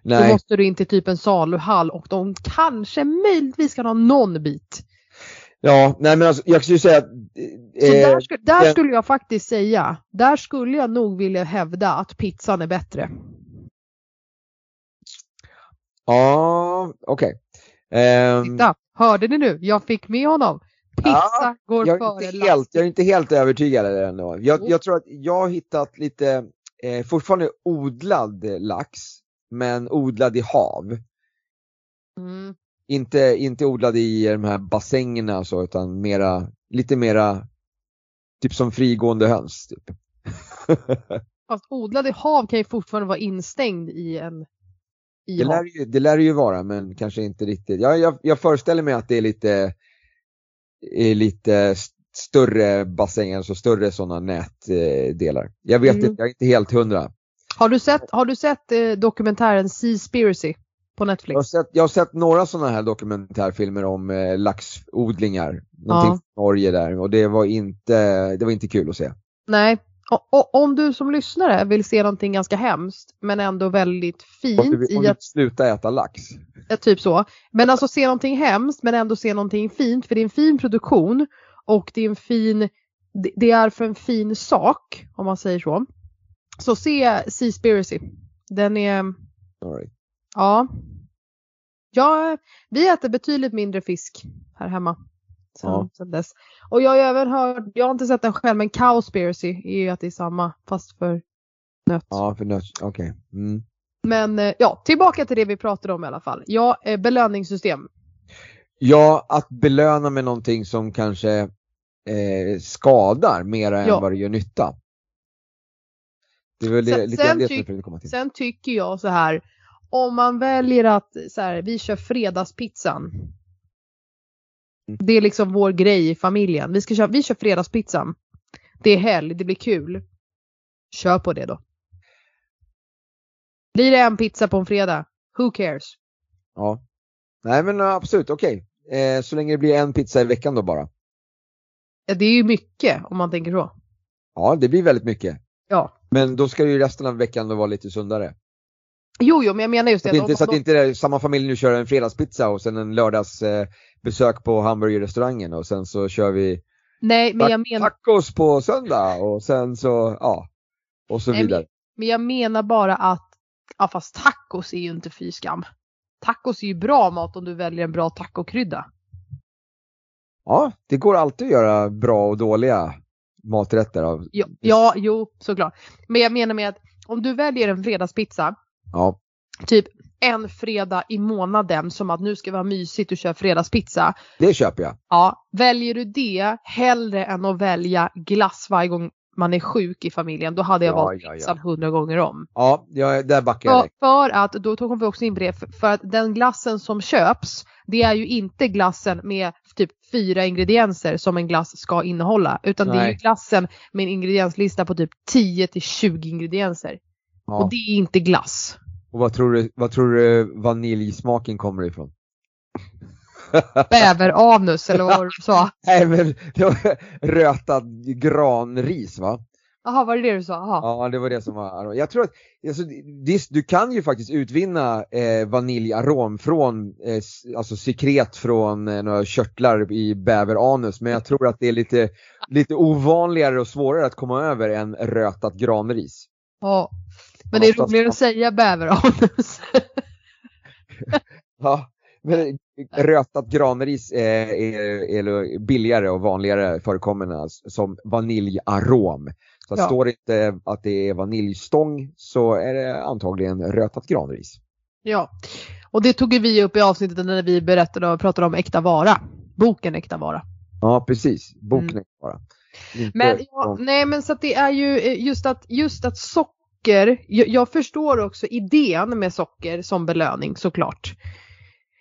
Då Nej, måste du in till typ en saluhall och de kanske möjligtvis kan ha någon bit. ja, nej men alltså, jag skulle säga att eh, där, sku, där den- skulle jag faktiskt säga, där skulle jag nog vilja hävda att pizzan är bättre. Ja, okej. Ehm, Titta, hörde ni nu? Jag fick med honom. Pizza Ja, går jag, före inte helt, jag är inte helt övertygad ändå. Jag, jag tror att jag har hittat lite, eh, fortfarande odlad lax, men odlad i hav. Mm. Inte, inte odlad i de här bassängerna och så, utan mera, lite mera, typ som frigående höns. Typ. Fast odlad i hav kan ju fortfarande vara instängd i en i Det lär, ju, det lär ju vara, men kanske inte riktigt. Jag, jag, jag föreställer mig att det är lite, är lite st- större bassänger, alltså större sådana nätdelar. Jag vet Mm. inte, jag är inte helt hundra. Har du sett, har du sett eh, dokumentären Seaspiracy på Netflix? Jag har, sett, jag har sett några sådana här dokumentärfilmer om eh, laxodlingar. Någonting Ja. från Norge där och det var inte, det var inte kul att se. Nej. Och, om du som lyssnare vill se någonting ganska hemskt men ändå väldigt Om fint du, om i du att, sluta äta lax. ja, typ så. Men alltså se någonting hemskt men ändå se någonting fint för det är en fin produktion och det är en fin, det, är för en fin sak om man säger så. Så se Seaspiracy. Den är, right. ja. Ja, vi äter betydligt mindre fisk här hemma. Sen, Ja. sen dess. Och jag har även hört, jag har inte sett den själv, men Cowspiracy är ju att det är samma fast för nöt. Ja, för nöt, okej. Mm. Men eh, ja, tillbaka till det vi pratade om i alla fall. Ja, eh, belöningssystem. Ja, att belöna med någonting som kanske eh, skadar mer än Ja. vad det gör nytta. Det är väl Sen- lite sen det tyck- jag komma till. Sen tycker jag så här, om man väljer att så här, vi kör fredagspizzan. Mm. Det är liksom vår grej i familjen. Vi, ska köra, vi kör fredagspizzan. Det är helg, det blir kul. Kör på det då. Blir det en pizza på en fredag? Who cares? Ja. Nej men absolut, okej. Eh, så länge det blir en pizza i veckan då bara. Ja, det är ju mycket om man tänker så. Ja, det blir väldigt mycket. Ja. Men då ska ju resten av veckan då vara lite sundare. Jo, jo, men jag menar just Så det. att, inte, om- så att om- inte det samma familj nu kör en fredagspizza och sen en lördags eh, på hamburgerrestaurangen och sen så kör vi Nej, men jag menar, tacos på söndag och sen så, ja. Och så Nej, men- vidare. men jag menar bara att, ja fast tacos är ju inte fy skam. Tacos är ju bra mat om du väljer en bra tacokrydda. Ja, det går alltid att göra bra och dåliga maträtter av. Ja, ja, jo, såklart. Men jag menar med att om du väljer en fredagspizza, Ja, typ en fredag i månaden som att nu ska vi ha mysigt och köra fredagspizza. det köper jag. Ja, väljer du det hellre än att välja glass varje gång man är sjuk i familjen, då hade jag Ja, valt ja, ja. pizzan hundra gånger om. Ja, jag, där backar jag För, för att, då kom vi också in på det, för, för att den glassen som köps, det är ju inte glassen med typ fyra ingredienser som en glass ska innehålla. Utan det är ju Nej. glassen med en ingredienslista på typ 10 till 20 ingredienser. Ja. Och det är inte glass. Och vad tror du, vad tror du vaniljsmaken kommer ifrån? Bäveranus eller vad du sa? Nej men det var rötad granris va? Jaha, var det det du sa? Jaha. Ja det var det som var Jag tror att alltså, det, du kan ju faktiskt utvinna eh, vaniljarom från eh, alltså sekret från eh, några körtlar i bäveranus men jag tror att det är lite, lite ovanligare och svårare att komma över än rötat granris. Ja. Men det är roligare att säga bäveranus. Ja, men rötat granris eh, är, är billigare och vanligare förekommande alltså, som vaniljarom. Så Ja. står det inte att det är vaniljstång så är det antagligen rötat granris. ja. Och det tog vi upp i avsnittet när vi berättade och pratade om äkta vara. Boken Äkta vara. Ja, precis. Boken Mm. bara. Inte Men, ja, nej men så att det är ju eh, just att, just att socker, jag, jag förstår också idén med socker som belöning såklart.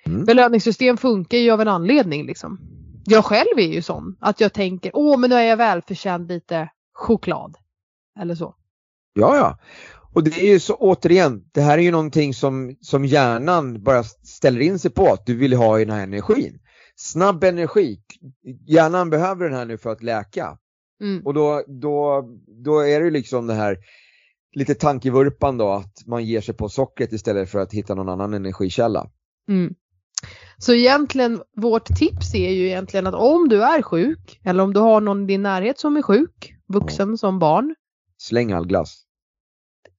Mm. Belöningssystem funkar ju av en anledning liksom. Jag själv är ju sån att jag tänker, åh men nu är jag välförtjänt lite choklad. Eller så. Ja, ja. Och det är ju så återigen, det här är ju någonting som, som hjärnan bara ställer in sig på att du vill ha i den här energin. Snabb energi, hjärnan behöver den här nu för att läka. Mm. Och då, då, då är det ju liksom det här lite tankevurpan då att man ger sig på sockret istället för att hitta någon annan energikälla. Mm. Så egentligen, vårt tips är ju egentligen att om du är sjuk eller om du har någon i din närhet som är sjuk, vuxen som barn. Släng all glass.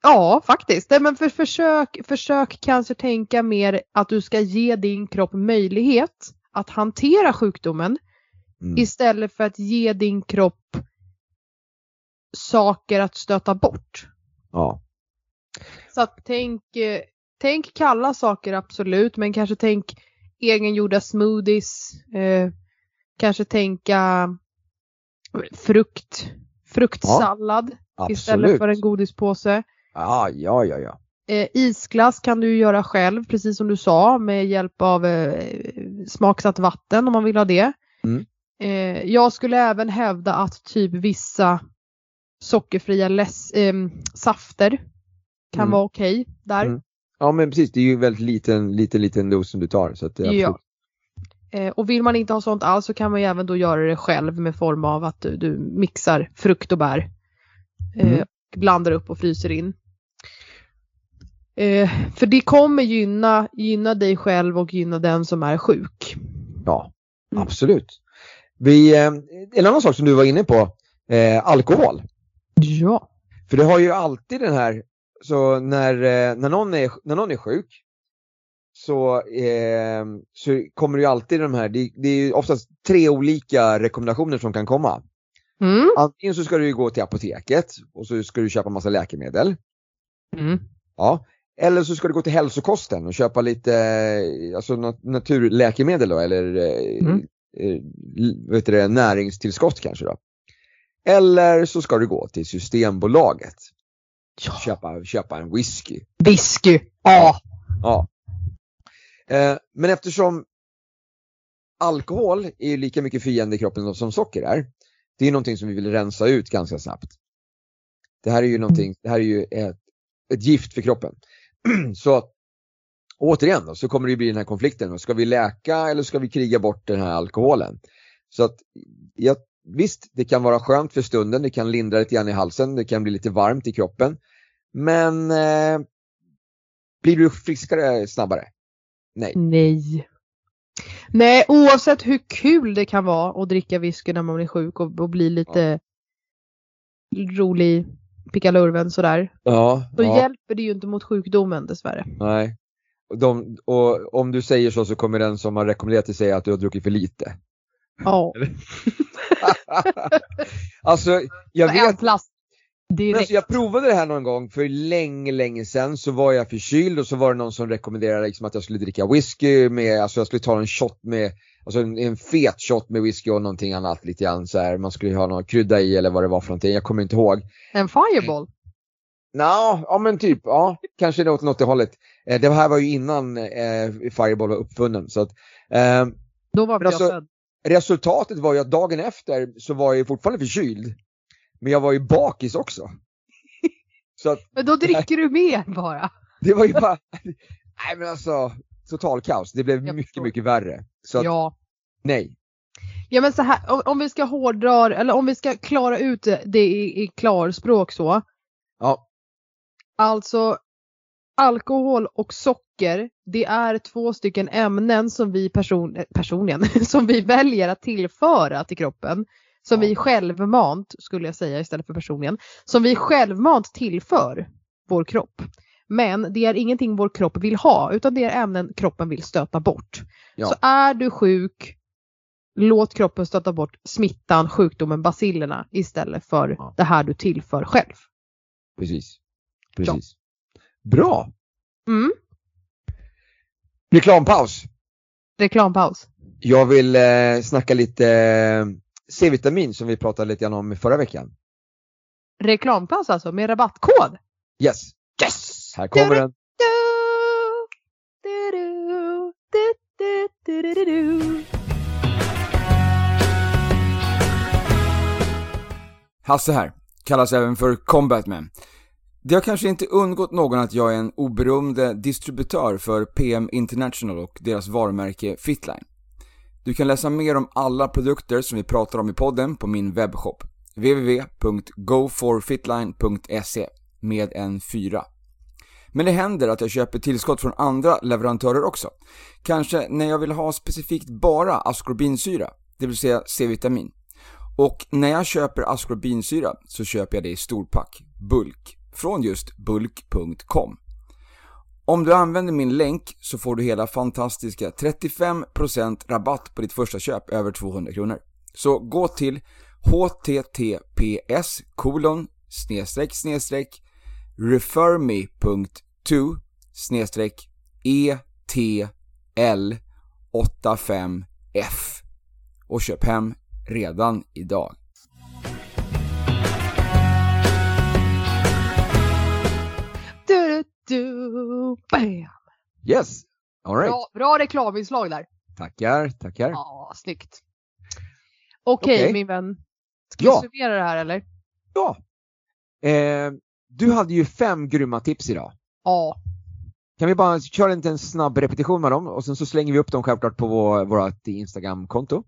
Ja, faktiskt. Nej, men för, försök, försök kanske tänka mer att du ska ge din kropp möjlighet att hantera sjukdomen Mm. istället för att ge din kropp saker att stöta bort. Ja. Så att tänk, eh, tänk kalla saker absolut, men kanske tänk egengjorda smoothies. Eh, kanske tänka frukt, fruktsallad istället Absolut. för en godispåse. Ja, ja, ja, ja. Eh, isglass kan du göra själv, precis som du sa, med hjälp av eh, smaksatt vatten om man vill ha det. Mm. Eh, jag skulle även hävda att typ vissa sockerfria läs- ehm, safter kan Mm. vara okej där. Mm. Ja men precis, det är ju en väldigt liten, liten, liten dos som du tar. Så att Ja. Eh, och vill man inte ha sånt alls så kan man ju även då göra det själv med form av att du, du mixar frukt och bär. Eh, Mm. Blandar upp och fryser in. Eh, för det kommer gynna, gynna dig själv och gynna den som är sjuk. Ja, Mm. absolut. Vi, eh, en annan sak som du var inne på, eh, alkohol. Ja. För det har ju alltid den här, så när, eh, när, någon, är, när någon är sjuk så, eh, så kommer det ju alltid de här, det, det är ju oftast tre olika rekommendationer som kan komma. Mm. Antingen så ska du gå till apoteket och så ska du köpa massa läkemedel. Mm. Ja. Eller så ska du gå till hälsokosten och köpa lite alltså, nat- naturläkemedel då, eller eh, Mm. eh, vad heter det, näringstillskott kanske då. Eller så ska du gå till Systembolaget Ja. köpa, köpa en whisky. Whisky. Ja. Ja. Eh, men eftersom alkohol är ju lika mycket fiende i kroppen som socker är. Det är någonting som vi vill rensa ut ganska snabbt. Det här är ju någonting, det här är ju ett, ett gift för kroppen. så återigen då, så kommer det bli den här konflikten. Ska vi läka eller ska vi kriga bort den här alkoholen? Så att ja, visst, det kan vara skönt för stunden, det kan lindra lite grann i halsen, det kan bli lite varmt i kroppen. Men eh, blir du friskare snabbare? Nej. Nej. Nej, oavsett hur kul det kan vara att dricka whisky när man blir sjuk och, och bli lite rolig pickalurven sådär. Ja, Då ja hjälper det ju inte mot sjukdomen dessvärre. nej. Och, de, och om du säger så så kommer den som har rekommenderat dig säga att du har druckit för lite. Ja. alltså, jag vet, plast. Direkt. alltså, jag provade det här någon gång för länge, länge sedan så var jag förkyld och så var det någon som rekommenderade liksom att jag skulle dricka whisky med, alltså jag skulle ta en shot med, alltså en, en fet shot med whisky och någonting annat lite grann så här. man skulle ha någon krydda i eller vad det var för någonting, jag kommer inte ihåg. En fireball. Nå, ja men typ, ja, kanske något, något i hållet. Eh, det här var ju innan eh, Fireball var uppfunnen. Så att, eh, Då var jag alltså- född. Resultatet var ju att dagen efter så var jag fortfarande förkyld. Men jag var ju bakis också. så att Men då dricker du mer bara. det var ju bara, nej men alltså, total kaos. Det blev Jag mycket, förstår. mycket värre. Så att, Ja. nej. Ja men så här, om, om vi ska hårdra, eller om vi ska klara ut det, det i, i klarspråk så. Ja, Alltså alkohol och socker, det är två stycken ämnen som vi person, eh, personligen, som vi väljer att tillföra till kroppen. Som Ja. vi självmant, skulle jag säga istället för personligen, som vi självmant tillför vår kropp. Men det är ingenting vår kropp vill ha utan det är ämnen kroppen vill stöta bort. Ja. Så är du sjuk, låt kroppen stöta bort smittan, sjukdomen, bacillerna istället för Ja. det här du tillför själv. precis. Precis. Bra! Mm. Reklampaus. Reklampaus. Jag vill eh, snacka lite eh, C-vitamin som vi pratade lite grann om förra veckan. Reklamplats alltså med rabattkod. Yes! Yes! Här kommer den. Hasse här, kallas även för Combatman. Det har kanske inte undgått någon att jag är en oberoende distributör för PM International och deras varumärke Fitline. Du kan läsa mer om alla produkter som vi pratar om i podden på min webbshop www.goforfitline.se med en 4. Men det händer att jag köper tillskott från andra leverantörer också. Kanske när jag vill ha specifikt bara askorbinsyra, det vill säga C-vitamin. Och när jag köper askorbinsyra så köper jag det i storpack, bulk, från just bulk.com. Om du använder min länk så får du hela fantastiska 35% rabatt på ditt första köp över 200 kronor. Så gå till https kolon snedstreck snedstreck referme.to snedstreck etl85f och köp hem redan idag. Du. Bam. Yes! Alright. Bra, bra reklaminslag där. Tackar, tackar. Ja, snyggt. Okej Okej. min vän. Ska Ja. vi summera det här eller? Ja. Eh, du hade ju fem grymma tips idag. Ja. Kan vi bara köra en liten snabb repetition med dem och sen så slänger vi upp dem självklart på vår, vårt Instagram-konto.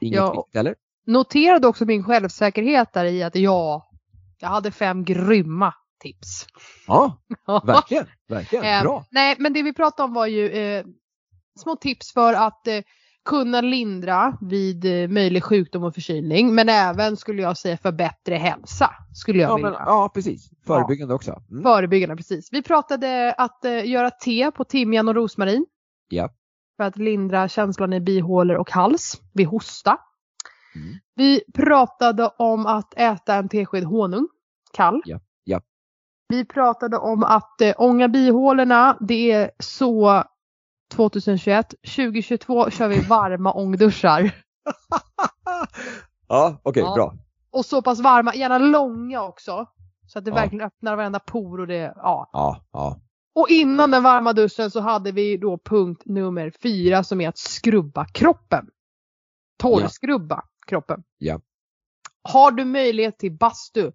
Inget Ja. viktigt heller. Noterade också min självsäkerhet där i att ja, jag hade fem grymma tips. Ja, verkligen. verkligen. Eh, Bra. Nej, men det vi pratade om var ju eh, små tips för att eh, kunna lindra vid eh, möjlig sjukdom och förkylning. Men även skulle jag säga för bättre hälsa. Skulle jag Ja, vilja. men, ja, precis. Förebyggande också. Mm. Förebyggande, precis. Vi pratade att eh, göra te på timjan och rosmarin. Ja. För att lindra känslan i bihålor och hals vid hosta. Mm. Vi pratade om att äta en tesked honung, kall. Ja, ja. Vi pratade om att eh, ånga bihålorna, det är så 2021. 2022 kör vi varma ångduschar. ja, okej, Ja. bra. Och så pass varma, gärna långa också. Så att det Ja. verkligen öppnar varenda por och det, ja. Ja, ja. Och innan den varma duschen så hade vi då punkt nummer fyra som är att skrubba kroppen. Torrskrubba kroppen. Ja. Har du möjlighet till bastu,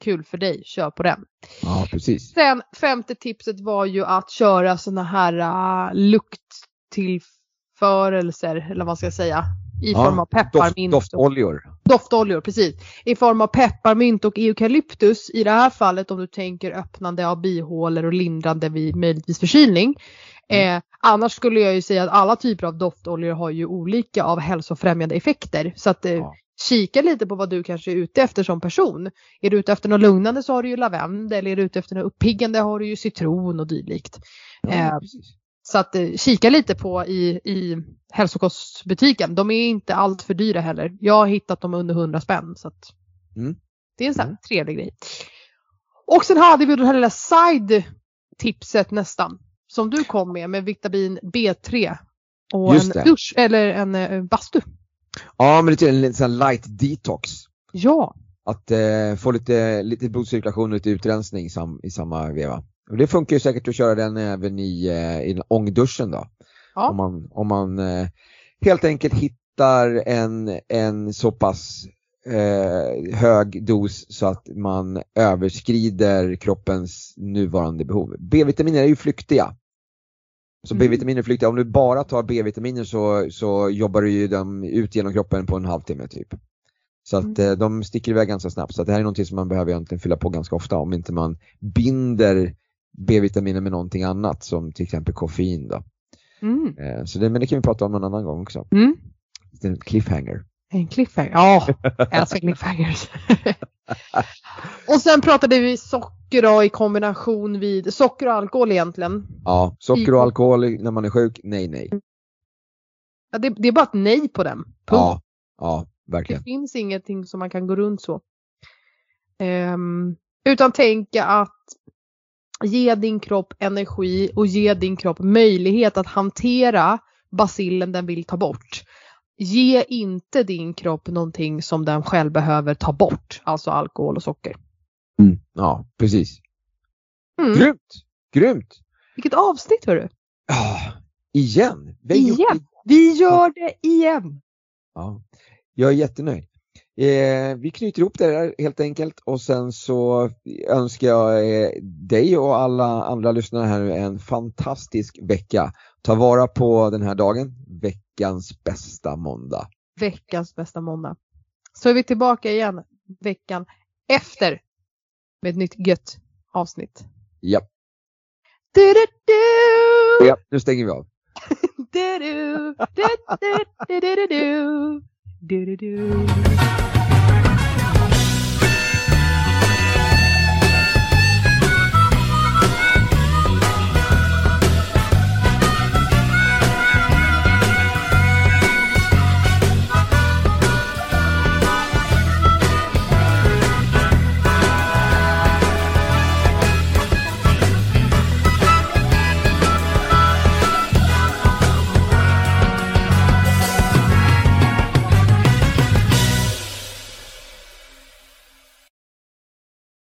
kul för dig, kör på den. Ja, precis. Sen femte tipset var ju att köra såna här uh, lukttillförelser, eller vad man ska säga, i Ja, form av Doft, pepparmint. och- doftoljor. Doftoljor, precis. I form av pepparmint och eukalyptus i det här fallet om du tänker öppnande av bihålor och lindrande vid möjligtvis förkylning. Eh, annars skulle jag ju säga att alla typer av doftoljor har ju olika av hälsofrämjande effekter. Så att eh, Ja. Kika lite på vad du kanske är ute efter som person. Är du ute efter något lugnande så har du ju lavendel, är du ute efter något uppiggande har du ju citron och dylikt. Ja, Eh. Så att eh, kika lite på i, i hälsokostbutiken. De är inte allt för dyra heller. Jag har hittat dem under 100 spänn. Så att Mm. Det är en sån Mm. trevlig grej. Och sen hade vi det här lilla side-tipset nästan. Som du kom med med vitamin B3. Och Just en det. dusch eller en eh, bastu. Ja, men lite en liten sån light detox. Ja, Att eh, få lite, lite blodcirkulation och lite utrensning i, sam, i samma veva. Och det funkar ju säkert att köra den även i, eh, i ångduschen då. Ja. Om man, om man eh, helt enkelt hittar en, en så pass eh, hög dos så att man överskrider kroppens nuvarande behov. B-vitaminer är ju flyktiga. Så Mm. B-vitaminer är. Om du bara tar B-vitaminer så, så jobbar du ju dem ut genom kroppen på en halvtimme typ. Så att Mm. eh, de sticker iväg ganska snabbt. Så att det här är någonting som man behöver egentligen fylla på ganska ofta om inte man binder B-vitaminer med någonting annat som till exempel koffein då. mm. Eh, Så det, men det kan vi prata om en annan gång också. Mm. En cliffhanger. en cliffhanger. Ja, jag älskar cliffhangers. och sen pratade vi socker i kombination vid socker och alkohol egentligen. Ja, socker och alkohol när man är sjuk, nej nej. Ja, det, det är bara ett nej på den. Punkt. Ja, ja, Det verkligen. finns ingenting som man kan gå runt så. Ehm, utan tänka att ge din kropp energi och ge din kropp möjlighet att hantera basillen den vill ta bort. Ge inte din kropp någonting som den själv behöver ta bort, alltså alkohol och socker. Mm. Ja, precis. Mm. Grymt! Grymt! Vilket avsnitt hörru! Ja, igen! Vi Igen! Vi gör det igen! Ja, jag är jättenöjd. Eh, vi knyter ihop det där helt enkelt och sen så önskar jag eh, dig och alla andra lyssnare här nu en fantastisk vecka. Ta vara på den här dagen, veckans bästa måndag. Veckans bästa måndag. Så är vi tillbaka igen veckan efter med ett nytt gött avsnitt. Ja, Du, du, du. ja nu stänger vi av. Du, du, du, du, du, du, du. Du, du, du.